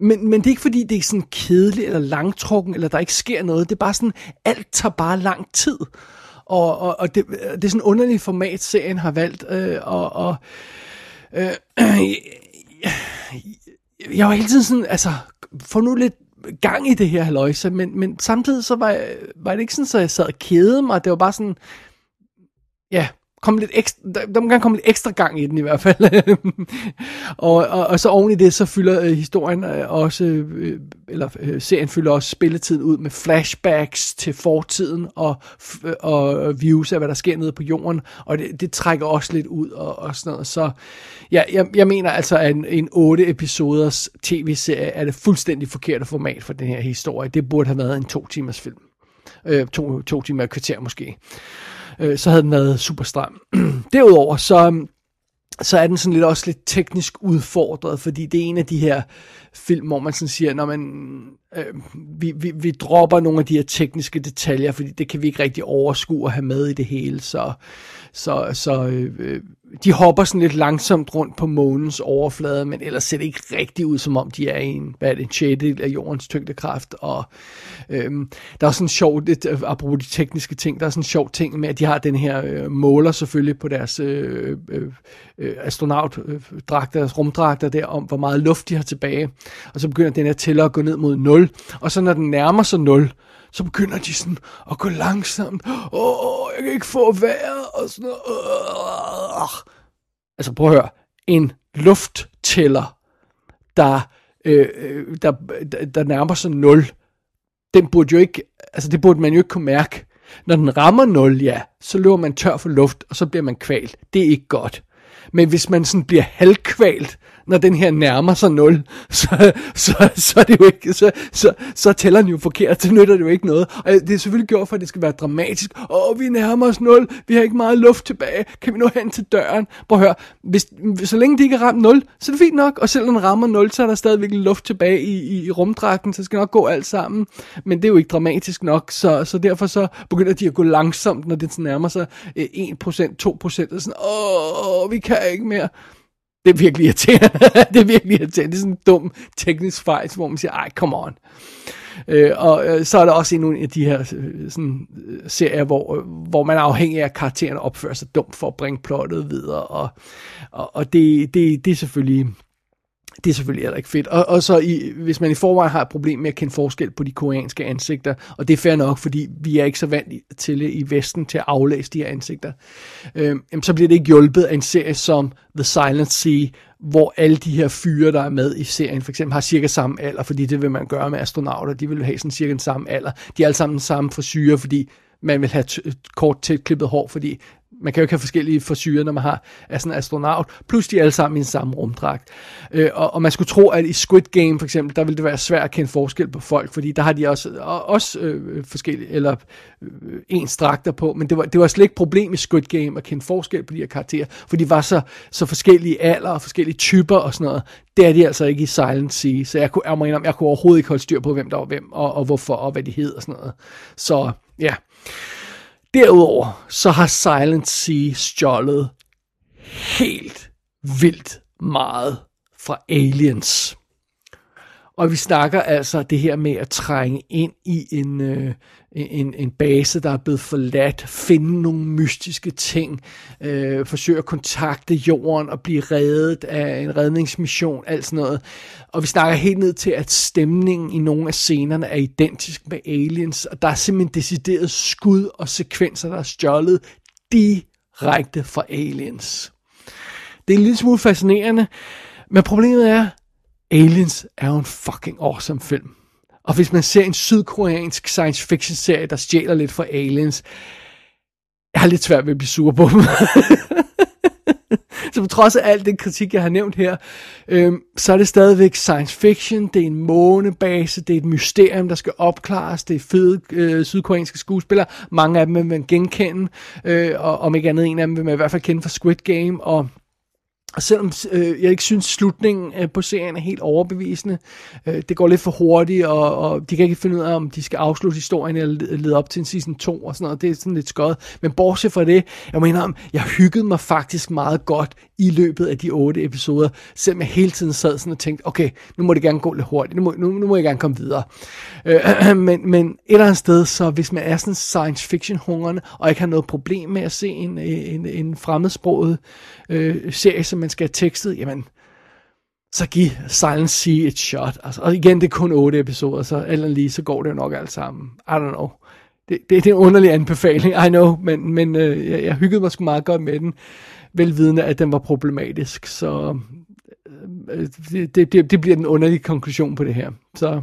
[SPEAKER 3] Men, men det er ikke fordi, det er sådan kedeligt eller langtrukken, eller der ikke sker noget. Det er bare sådan, alt tager bare lang tid. Og, og, og det, det er sådan en underlig format, serien har valgt. Øh, og, og øh, jeg var hele tiden sådan, altså, få nu lidt gang i det her haløjse, men, men samtidig så var, jeg, var det ikke sådan, så jeg sad og kede mig. Det var bare sådan, ja, kom lidt ekstra, der, der må gerne komme lidt ekstra gang i den i hvert fald. og, og, og så oven i det, så fylder øh, historien øh, også, øh, eller øh, serien fylder også spilletiden ud med flashbacks til fortiden og, f- øh, og views af, hvad der sker nede på jorden. Og det, det trækker også lidt ud og, og sådan noget. Så ja, jeg, jeg mener altså, at en, en 8 episoders tv-serie er det fuldstændig forkerte format for den her historie. Det burde have været en to timers film. Øh, to, to timer og kvarter måske øh, så havde den været super stram. Derudover, så, så er den sådan lidt også lidt teknisk udfordret, fordi det er en af de her film, hvor man sådan siger, når man, øh, vi, vi, vi dropper nogle af de her tekniske detaljer, fordi det kan vi ikke rigtig overskue at have med i det hele, så, så, så øh, de hopper sådan lidt langsomt rundt på månens overflade, men ellers ser det ikke rigtig ud, som om de er i en, hvad er det, en sjældel af jordens tyngdekraft, og øh, der er sådan en sjov, lidt, øh, apropos de tekniske ting, der er sådan en sjov ting med, at de har den her øh, måler selvfølgelig på deres øh, øh, øh astronautdragter, deres rumdragter der, om hvor meget luft de har tilbage, og så begynder den her tæller at gå ned mod 0, og så når den nærmer sig 0, så begynder de sådan at gå langsomt. Åh, jeg kan ikke få vejret, og sådan noget. Øh, øh, øh. Altså prøv at høre. En lufttæller, der, øh, der, der, der nærmer sig 0, den burde jo ikke, altså det burde man jo ikke kunne mærke. Når den rammer 0, ja, så løber man tør for luft, og så bliver man kvalt. Det er ikke godt. Men hvis man sådan bliver halvkvalt, når den her nærmer sig 0, så, så, så er det jo ikke, så, så, så tæller den jo forkert, så nytter det jo ikke noget. Og det er selvfølgelig gjort for, at det skal være dramatisk. Åh, vi nærmer os 0, vi har ikke meget luft tilbage, kan vi nå hen til døren? Prøv at høre, hvis, så længe de ikke har ramt 0, så er det fint nok, og selv når den rammer 0, så er der stadigvæk luft tilbage i, i, i rumdragten, så skal nok gå alt sammen. Men det er jo ikke dramatisk nok, så, så derfor så begynder de at gå langsomt, når det nærmer sig eh, 1%, 2%, og sådan, åh, vi kan ikke mere. Det er virkelig irriterende. det er virkelig irriterende. Det er sådan en dum teknisk fejl, hvor man siger, ej, come on. Øh, og øh, så er der også en af de her øh, sådan, øh, serier, hvor, øh, hvor man er afhængig af, at karaktererne opfører sig dumt for at bringe plottet videre. Og, og, og det, det, det er selvfølgelig det er selvfølgelig heller ikke fedt. Og, og så i, hvis man i forvejen har et problem med at kende forskel på de koreanske ansigter, og det er fair nok, fordi vi er ikke så vant til det i Vesten til at aflæse de her ansigter, øh, så bliver det ikke hjulpet af en serie som The Silent Sea, hvor alle de her fyre, der er med i serien, for eksempel har cirka samme alder, fordi det vil man gøre med astronauter, de vil have sådan cirka den samme alder. De er alle sammen den samme frisyrer, fordi man vil have kort tætklippet hår, fordi man kan jo ikke have forskellige forsyre, når man har er sådan en astronaut, plus de er alle sammen i den samme rumdragt. Øh, og, og man skulle tro, at i Squid Game for eksempel, der ville det være svært at kende forskel på folk, fordi der har de også, også øh, forskellige, eller øh, ens dragter på, men det var, det var slet ikke et problem i Squid Game at kende forskel på de her karakterer, for de var så, så forskellige alder og forskellige typer og sådan noget. Det er de altså ikke i Silent Sea, så jeg kunne, jeg, må indrømme, jeg kunne overhovedet ikke holde styr på, hvem der var hvem, og, og hvorfor, og hvad de hed og sådan noget. Så ja, Derudover så har Silent Sea stjålet helt vildt meget fra Aliens. Og vi snakker altså det her med at trænge ind i en, øh, en, en base, der er blevet forladt, finde nogle mystiske ting, øh, forsøge at kontakte jorden og blive reddet af en redningsmission, alt sådan noget. Og vi snakker helt ned til, at stemningen i nogle af scenerne er identisk med Aliens, og der er simpelthen decideret skud og sekvenser, der er stjålet direkte fra Aliens. Det er en lille smule fascinerende, men problemet er, Aliens er jo en fucking awesome film. Og hvis man ser en sydkoreansk science fiction serie, der stjæler lidt fra Aliens, jeg har lidt svært ved at blive sur på dem. på trods af alt den kritik, jeg har nævnt her, øh, så er det stadigvæk science fiction, det er en månebase, det er et mysterium, der skal opklares, det er fede øh, sydkoreanske skuespillere, mange af dem vil man genkende, øh, og om ikke andet en af dem vil man i hvert fald kende fra Squid Game, og selvom øh, jeg ikke synes, slutningen øh, på serien er helt overbevisende, øh, det går lidt for hurtigt, og, og de kan ikke finde ud af, om de skal afslutte historien eller lede op til en season 2 og sådan noget. Det er sådan lidt skødt. Men bortset fra det, jeg mener jeg hyggede mig faktisk meget godt i løbet af de otte episoder, selvom jeg hele tiden sad sådan og tænkte, okay, nu må det gerne gå lidt hurtigt, nu må, nu, nu må jeg gerne komme videre. Øh, men, men et eller andet sted, så hvis man er sådan science fiction hungerne og ikke har noget problem med at se en, en, en fremmedsproget øh, serie, som man skal have tekstet, jamen, så giv Silent Sea et shot. Altså, og igen, det er kun otte episoder, så eller lige, så går det jo nok alt sammen. I don't know. Det, det, det er en underlig anbefaling, I know, men, men øh, jeg, jeg hyggede mig sgu meget godt med den, velvidende, at den var problematisk, så øh, øh det, det, det bliver den underlige konklusion på det her. Så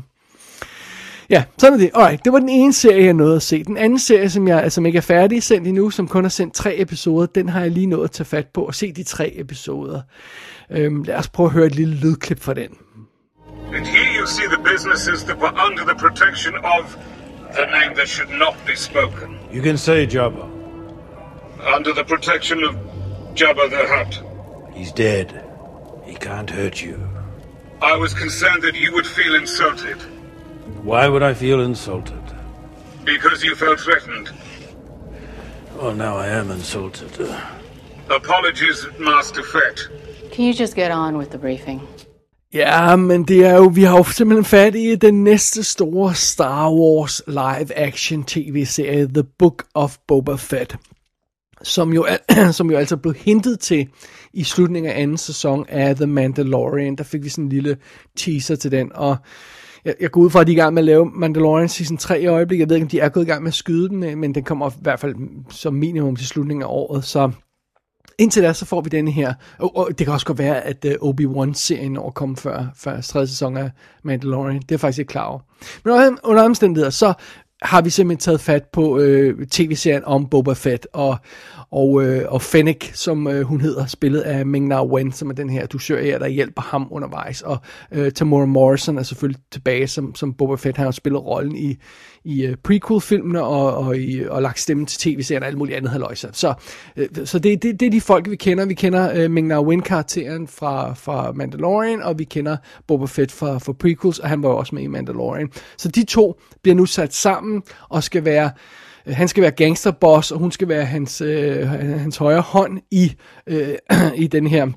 [SPEAKER 3] Ja, sådan er det. Alright, det var den ene serie, jeg nåede at se. Den anden serie, som, jeg, som ikke er færdig sendt endnu, som kun har sendt tre episoder, den har jeg lige nået at tage fat på og se de tre episoder. Øhm, lad os prøve at høre et lille lydklip fra den.
[SPEAKER 16] And here you see the businesses that were under the protection of the name that should not be spoken.
[SPEAKER 17] You can say Jabba.
[SPEAKER 16] Under the protection of Jabba the Hutt.
[SPEAKER 17] He's dead. He can't hurt you.
[SPEAKER 16] I was concerned that you would feel insulted
[SPEAKER 17] Why would I feel insulted?
[SPEAKER 16] because you felt threatened.
[SPEAKER 17] Well, now I am insulted.
[SPEAKER 16] Apologies, Master Fett.
[SPEAKER 18] Can you just get on with the briefing?
[SPEAKER 3] Ja, men det er jo, vi har jo simpelthen fat i den næste store Star Wars live action tv-serie, The Book of Boba Fett. Som jo, al- som jo altså blev hintet til i slutningen af anden sæson af The Mandalorian. Der fik vi sådan en lille teaser til den, og jeg, jeg går ud fra, at de er i gang med at lave Mandalorian season 3 i øjeblikket. Jeg ved ikke, om de er gået i gang med at skyde den, øh, men den kommer i hvert fald som minimum til slutningen af året, så indtil da, så får vi denne her. Og, og det kan også godt være, at uh, Obi-Wan-serien når at komme før, før tredje sæson af Mandalorian. Det er jeg faktisk ikke klar over. Men under, under omstændigheder, så har vi simpelthen taget fat på øh, tv-serien om Boba Fett og, og, øh, og Fennec, som øh, hun hedder, spillet af Ming-Na Wen, som er den her dusør, der hjælper ham undervejs. Og øh, Tamora Morrison er selvfølgelig tilbage som, som Boba Fett. Har spillet rollen i, i øh, prequel-filmene og, og, i, og lagt stemme til tv-serien og alt muligt andet haløjse. Så, øh, så det, det, det er de folk, vi kender. Vi kender øh, Ming-Na Wen-karakteren fra, fra Mandalorian, og vi kender Boba Fett fra, fra prequels, og han var jo også med i Mandalorian. Så de to bliver nu sat sammen og skal være han skal være gangsterboss, og hun skal være hans, øh, hans højre hånd i, øh, i den her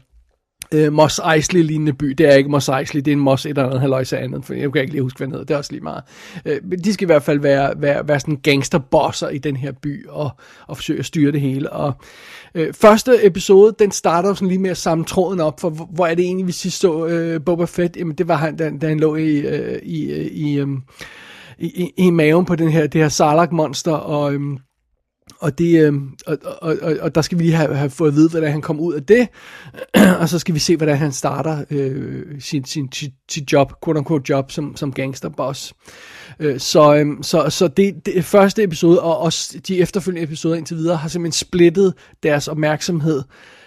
[SPEAKER 3] øh, Mos Eisley lignende by. Det er ikke Mos Eisley, det er en Mos et eller andet halvøjse andet, for jeg kan ikke lige huske, hvad den hedder. Det er også lige meget. Øh, men de skal i hvert fald være, være, være sådan gangsterbosser i den her by, og, og forsøge at styre det hele. Og øh, første episode, den starter sådan lige med at samle tråden op, for hvor, hvor er det egentlig, vi sidst så øh, Boba Fett? Jamen, det var han, da, da han lå i, øh, i, øh, i, øh, i, i, i maven på den her, det her Sarlacc-monster, og, øhm, og, det, øhm, og, og, og, og der skal vi lige have, have fået at vide, hvordan han kom ud af det, og så skal vi se, hvordan han starter øh, sin, sin, sin, sin job, quote-unquote job, som, som gangsterboss. Øh, så, øhm, så, så det, det første episode, og også de efterfølgende episoder indtil videre, har simpelthen splittet deres opmærksomhed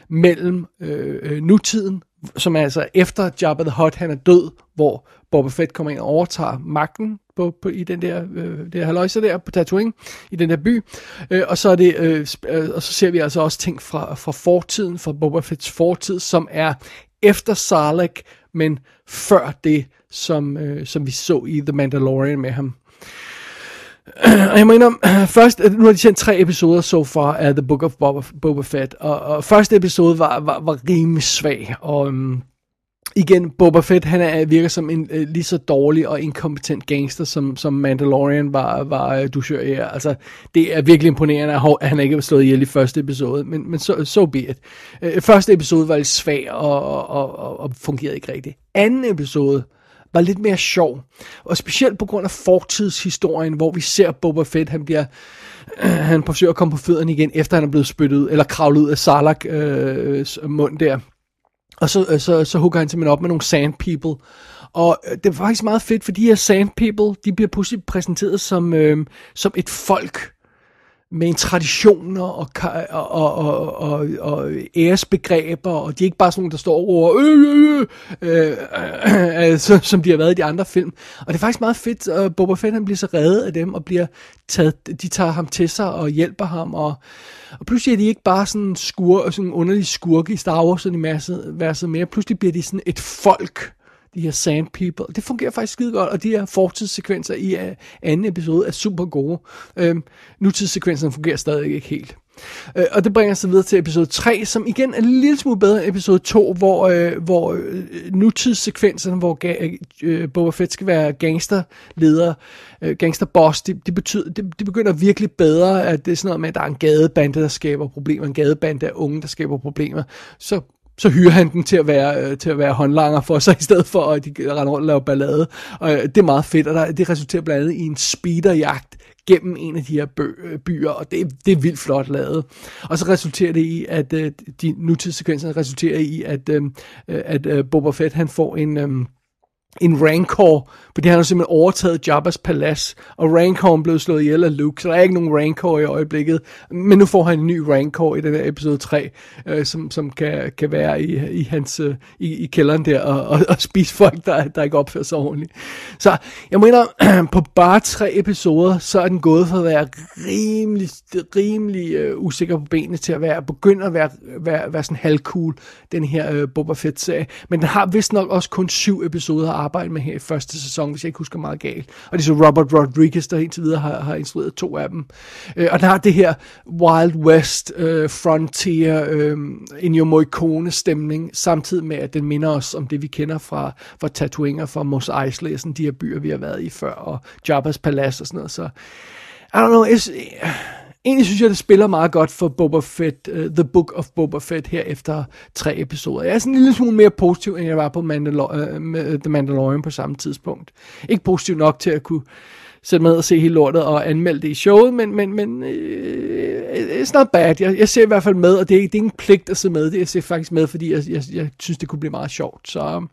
[SPEAKER 3] mellem øh, øh, nutiden, som er altså efter Jabba the Hutt, han er død, hvor Boba Fett kommer ind og overtager magten på, på, i den der, øh, der haløjse der på Tatooine, i den der by. Øh, og, så er det, øh, øh, og så ser vi altså også ting fra, fra fortiden, fra Boba Fetts fortid, som er efter Sarlacc, men før det, som, øh, som vi så i The Mandalorian med ham. Og jeg mener, først, nu har de sendt tre episoder so far af The Book of Boba, Boba Fett, og, og første episode var, var, var rimelig svag, og um, igen, Boba Fett, han er, virker som en uh, lige så dårlig og inkompetent gangster, som, som Mandalorian var, var øh, uh, dusør i. Altså, det er virkelig imponerende, at han ikke var slået ihjel i første episode, men, men så so, so be it. Uh, første episode var lidt svag og, og, og, og fungerede ikke rigtigt. Anden episode, var lidt mere sjov. Og specielt på grund af fortidshistorien, hvor vi ser Boba Fett, han bliver han forsøger at komme på fødderne igen, efter han er blevet spyttet ud, eller kravlet ud af Sarlacc øh, mund der. Og så, øh, så, så hugger han simpelthen op med nogle sand people. Og øh, det er faktisk meget fedt, for de her sand people, de bliver pludselig præsenteret som, øh, som et folk med en traditioner og, og, og, og, og, og æresbegreber, og de er ikke bare sådan nogle, der står over, øh, øh, øh, øh, så, altså, som de har været i de andre film. Og det er faktisk meget fedt, at Boba Fett han bliver så reddet af dem, og bliver taget, de tager ham til sig og hjælper ham, og, og pludselig er de ikke bare sådan skur, sådan underlige skurke i Star Wars-universet mere, pludselig bliver de sådan et folk, de her sand people. Det fungerer faktisk skide godt, og de her fortidssekvenser i uh, anden episode er super gode. Uh, nutidssekvenserne fungerer stadig ikke helt. Uh, og det bringer os videre til episode 3, som igen er en lille smule bedre end episode 2, hvor, uh, hvor uh, nutidssekvenserne, hvor ga- Boba Fett skal være gangsterleder, uh, gangsterboss, det, de, betyder, de, de begynder virkelig bedre, at det er sådan noget med, at der er en gadebande, der skaber problemer, en gadebande af unge, der skaber problemer. Så så hyrer han den til at være, øh, til at være håndlanger for sig, i stedet for at de render rundt og laver ballade. Og øh, det er meget fedt, og der, det resulterer blandt andet i en speederjagt gennem en af de her øh, byer, og det, det er vildt flot lavet. Og så resulterer det i, at de nutidssekvenser resulterer i, at, at Boba Fett han får en... En Rancor, fordi han har simpelthen overtaget Jabba's palads, og Rancor blev slået ihjel af Luke, så der er ikke nogen Rancor i øjeblikket, men nu får han en ny Rancor i den her episode 3, øh, som, som kan, kan være i, i hans øh, i, i kælderen der, og, og, og spise folk, der, der ikke opfører sig ordentligt. Så jeg mener, på bare tre episoder, så er den gået fra at være rimelig, rimelig øh, usikker på benene, til at være, begynde at være, være, være sådan halvcool, den her øh, Boba Fett-serie, men den har vist nok også kun syv episoder arbejde med her i første sæson, hvis jeg ikke husker meget galt. Og det er så Robert Rodriguez, der indtil videre har, har instrueret to af dem. Øh, og der har det her Wild West, øh, Frontier, øh, Ennio Morricone stemning, samtidig med, at den minder os om det, vi kender fra, fra Tatooine og fra Mos Eisley, sådan de her byer, vi har været i før, og Jabba's Palace og sådan noget. Så, I don't know, it's, Egentlig synes jeg, det spiller meget godt for Boba Fett, uh, The Book of Boba Fett her efter tre episoder. Jeg er sådan en lille smule mere positiv, end jeg var på Mandalor- uh, med øh, The Mandalorian på samme tidspunkt. Ikke positiv nok til at kunne sætte med og se hele lortet og anmelde det i showet, men, men, men uh, it's not bad. Jeg, jeg ser i hvert fald med, og det er, det er ikke en pligt at se med det. Jeg ser faktisk med, fordi jeg, jeg, jeg synes, det kunne blive meget sjovt. Så um,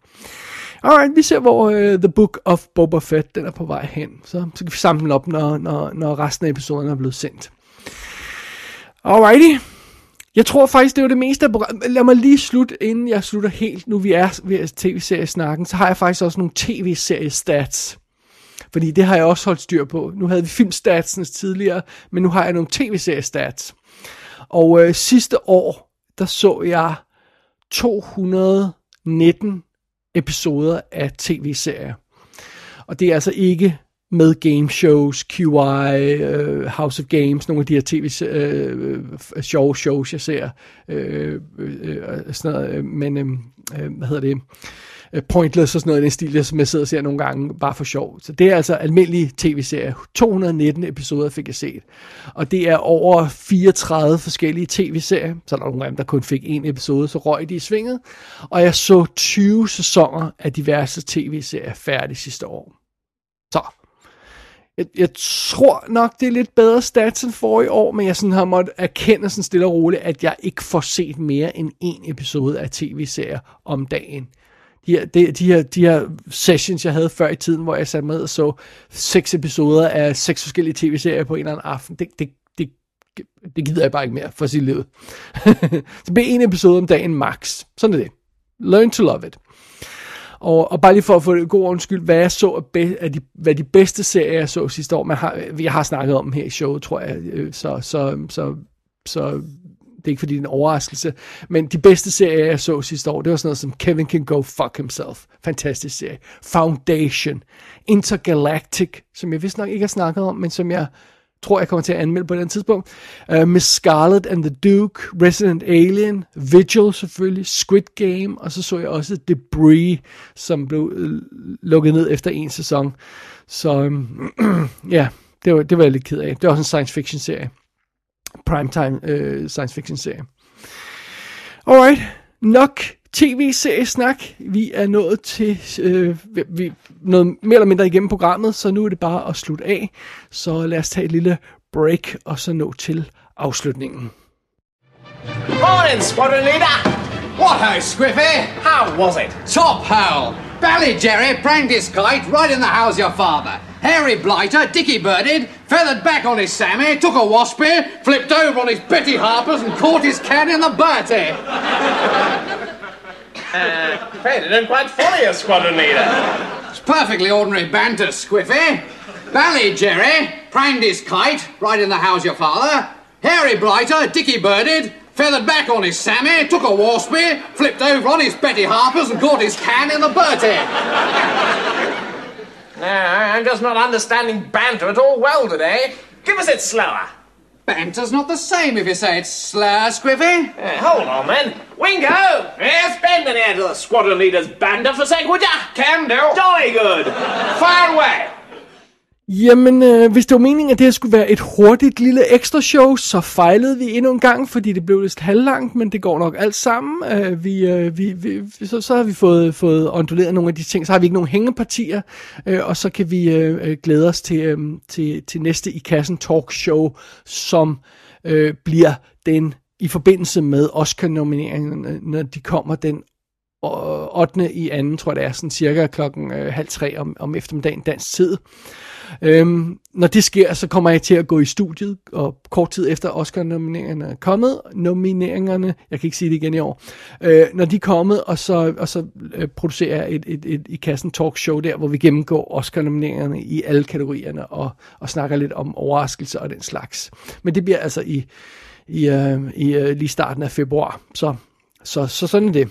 [SPEAKER 3] Alright, vi ser, hvor uh, The Book of Boba Fett den er på vej hen. Så, så kan vi samle den op, når, når, når resten af episoden er blevet sendt. Alrighty. Jeg tror faktisk, det var det meste af programmet. Lad mig lige slutte, inden jeg slutter helt. Nu vi er ved tv-seriesnakken, så har jeg faktisk også nogle tv-seriestats. Fordi det har jeg også holdt styr på. Nu havde vi filmstatsens tidligere, men nu har jeg nogle tv-seriestats. Og øh, sidste år, der så jeg 219 episoder af tv-serier. Og det er altså ikke med game shows, QI, uh, øh, House of Games, nogle af de her tv uh, sjove shows, jeg ser, uh, uh, sådan noget, men uh, hvad hedder det, uh, Pointless og sådan noget i den stil, som jeg sidder og ser nogle gange bare for sjov. Så det er altså almindelige tv-serier. 219 episoder fik jeg set. Og det er over 34 forskellige tv-serier, så der er nogle af dem, der kun fik en episode, så røg de i svinget. Og jeg så 20 sæsoner af diverse tv-serier færdig sidste år. Jeg, jeg tror nok, det er lidt bedre stats end for i år, men jeg sådan har måttet erkende sådan stille og roligt, at jeg ikke får set mere end en episode af tv-serier om dagen. De her, de, de, her, de her sessions, jeg havde før i tiden, hvor jeg satte med og så seks episoder af seks forskellige tv-serier på en eller anden aften, det, det, det, det gider jeg bare ikke mere for sit liv. det bliver en episode om dagen max. Sådan er det. Learn to love it. Og, og bare lige for at få det god undskyld, hvad jeg så af, be, af de, hvad de bedste serier, jeg så sidste år, man har, jeg har snakket om her i showet, tror jeg, øh, så, så, så, så det er ikke fordi det er en overraskelse, men de bedste serier, jeg så sidste år, det var sådan noget som Kevin Can Go Fuck Himself, fantastisk serie, Foundation, Intergalactic, som jeg vist nok ikke har snakket om, men som jeg tror, jeg kommer til at anmelde på den tidspunkt. Uh, Miss Scarlet and the Duke, Resident Alien, Vigil selvfølgelig, Squid Game, og så så jeg også Debris, som blev øh, lukket ned efter en sæson. Så um, ja, det var, det var jeg lidt ked af. Det var også en science fiction serie. Primetime uh, science fiction serie. Alright, nok tv-seriesnak. Vi er nået til øh, vi, noget mere eller mindre igennem programmet, så nu er det bare at slutte af. Så lad os tage et lille break, og så nå til afslutningen.
[SPEAKER 19] Morning, squadron leader! What ho, Squiffy? How was it? Top hole! Bally Jerry pranked his kite right in the house your father. Harry Blighter, Dicky Birded, feathered back on his Sammy, took a waspy, flipped over on his Betty Harpers and caught his cat in the birdie.
[SPEAKER 20] Uh, Fred, it didn't quite follow you, squadron leader.
[SPEAKER 19] It's perfectly ordinary banter, Squiffy. Bally Jerry, praned his kite, right in the house your father. Harry Blighter, Dicky Birded, feathered back on his Sammy, took a waspy, flipped over on his Betty Harpers and caught his can in the Bertie.
[SPEAKER 20] No, I'm just not understanding banter at all well today. Give us it slower.
[SPEAKER 19] Banter's not the same if you say it's slur, Squiffy.
[SPEAKER 20] Uh, hold on, then. Wingo! Yes, bend an ear to the squadron leader's banter for sake, would ya? Can do. Jolly good. Fire away.
[SPEAKER 3] Jamen, øh, hvis det var meningen, at det her skulle være et hurtigt lille ekstra show, så fejlede vi endnu en gang, fordi det blev lidt halvlangt, men det går nok alt sammen. Øh, vi, øh, vi, vi, så, så har vi fået, fået onduleret nogle af de ting, så har vi ikke nogen hængepartier, øh, og så kan vi øh, øh glæde os til, øh, til, til næste i kassen talk show, som øh, bliver den i forbindelse med Oscar-nomineringerne, øh, når de kommer den 8. Øh, i anden, tror jeg det er, sådan cirka klokken øh, halv tre om, om eftermiddagen dansk tid. Øhm, når det sker, så kommer jeg til at gå i studiet, og kort tid efter Oscar-nomineringerne er kommet, nomineringerne, jeg kan ikke sige det igen i år, øh, når de er kommet, og så, og så øh, producerer jeg et, et, et, i kassen talk show der, hvor vi gennemgår Oscar-nomineringerne i alle kategorierne, og, og snakker lidt om overraskelser og den slags. Men det bliver altså i, i, øh, i øh, lige starten af februar, så, så, så sådan er det.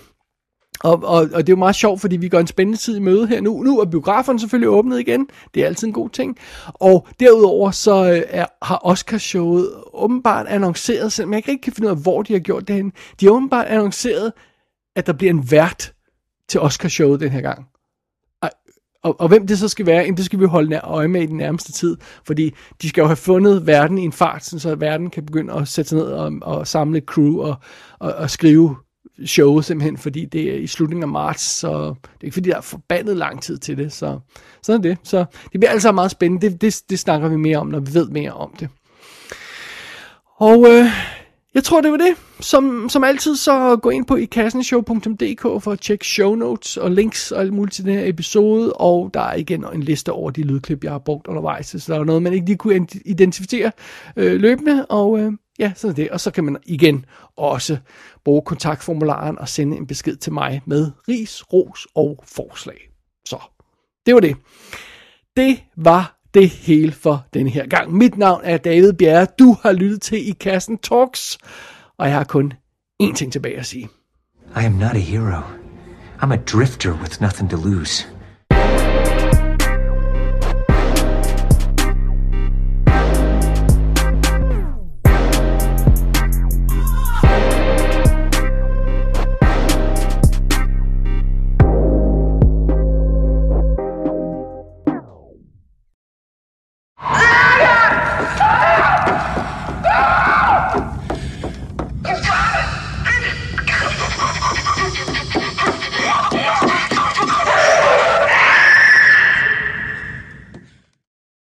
[SPEAKER 3] Og, og, og det er jo meget sjovt, fordi vi går en spændende tid i møde her nu. Nu er biograferne selvfølgelig åbnet igen. Det er altid en god ting. Og derudover så øh, er, har Oscarshowet åbenbart annonceret, selvom jeg ikke rigtig kan finde ud af, hvor de har gjort det hen. De har åbenbart annonceret, at der bliver en vært til Oscarshowet den her gang. Og, og, og hvem det så skal være, det skal vi holde øje med i den nærmeste tid. Fordi de skal jo have fundet verden i en fart, så verden kan begynde at sætte sig ned og, og samle crew og, og, og skrive show, simpelthen, fordi det er i slutningen af marts, så det er ikke fordi, der er forbandet lang tid til det, så sådan er det. Så det bliver altså meget spændende, det, det, det snakker vi mere om, når vi ved mere om det. Og øh, jeg tror, det var det. Som, som altid, så gå ind på ikassenshow.dk for at tjekke show notes og links og alt muligt til den her episode, og der er igen en liste over de lydklip, jeg har brugt undervejs, så der er noget, man ikke lige kunne identificere øh, løbende, og øh, ja, sådan er det. Og så kan man igen også bruge kontaktformularen og sende en besked til mig med ris, ros og forslag. Så, det var det. Det var det hele for denne her gang. Mit navn er David Bjerre. Du har lyttet til I Kassen Talks, og jeg har kun én ting tilbage at sige.
[SPEAKER 21] I am not a hero. I'm a drifter with nothing to lose.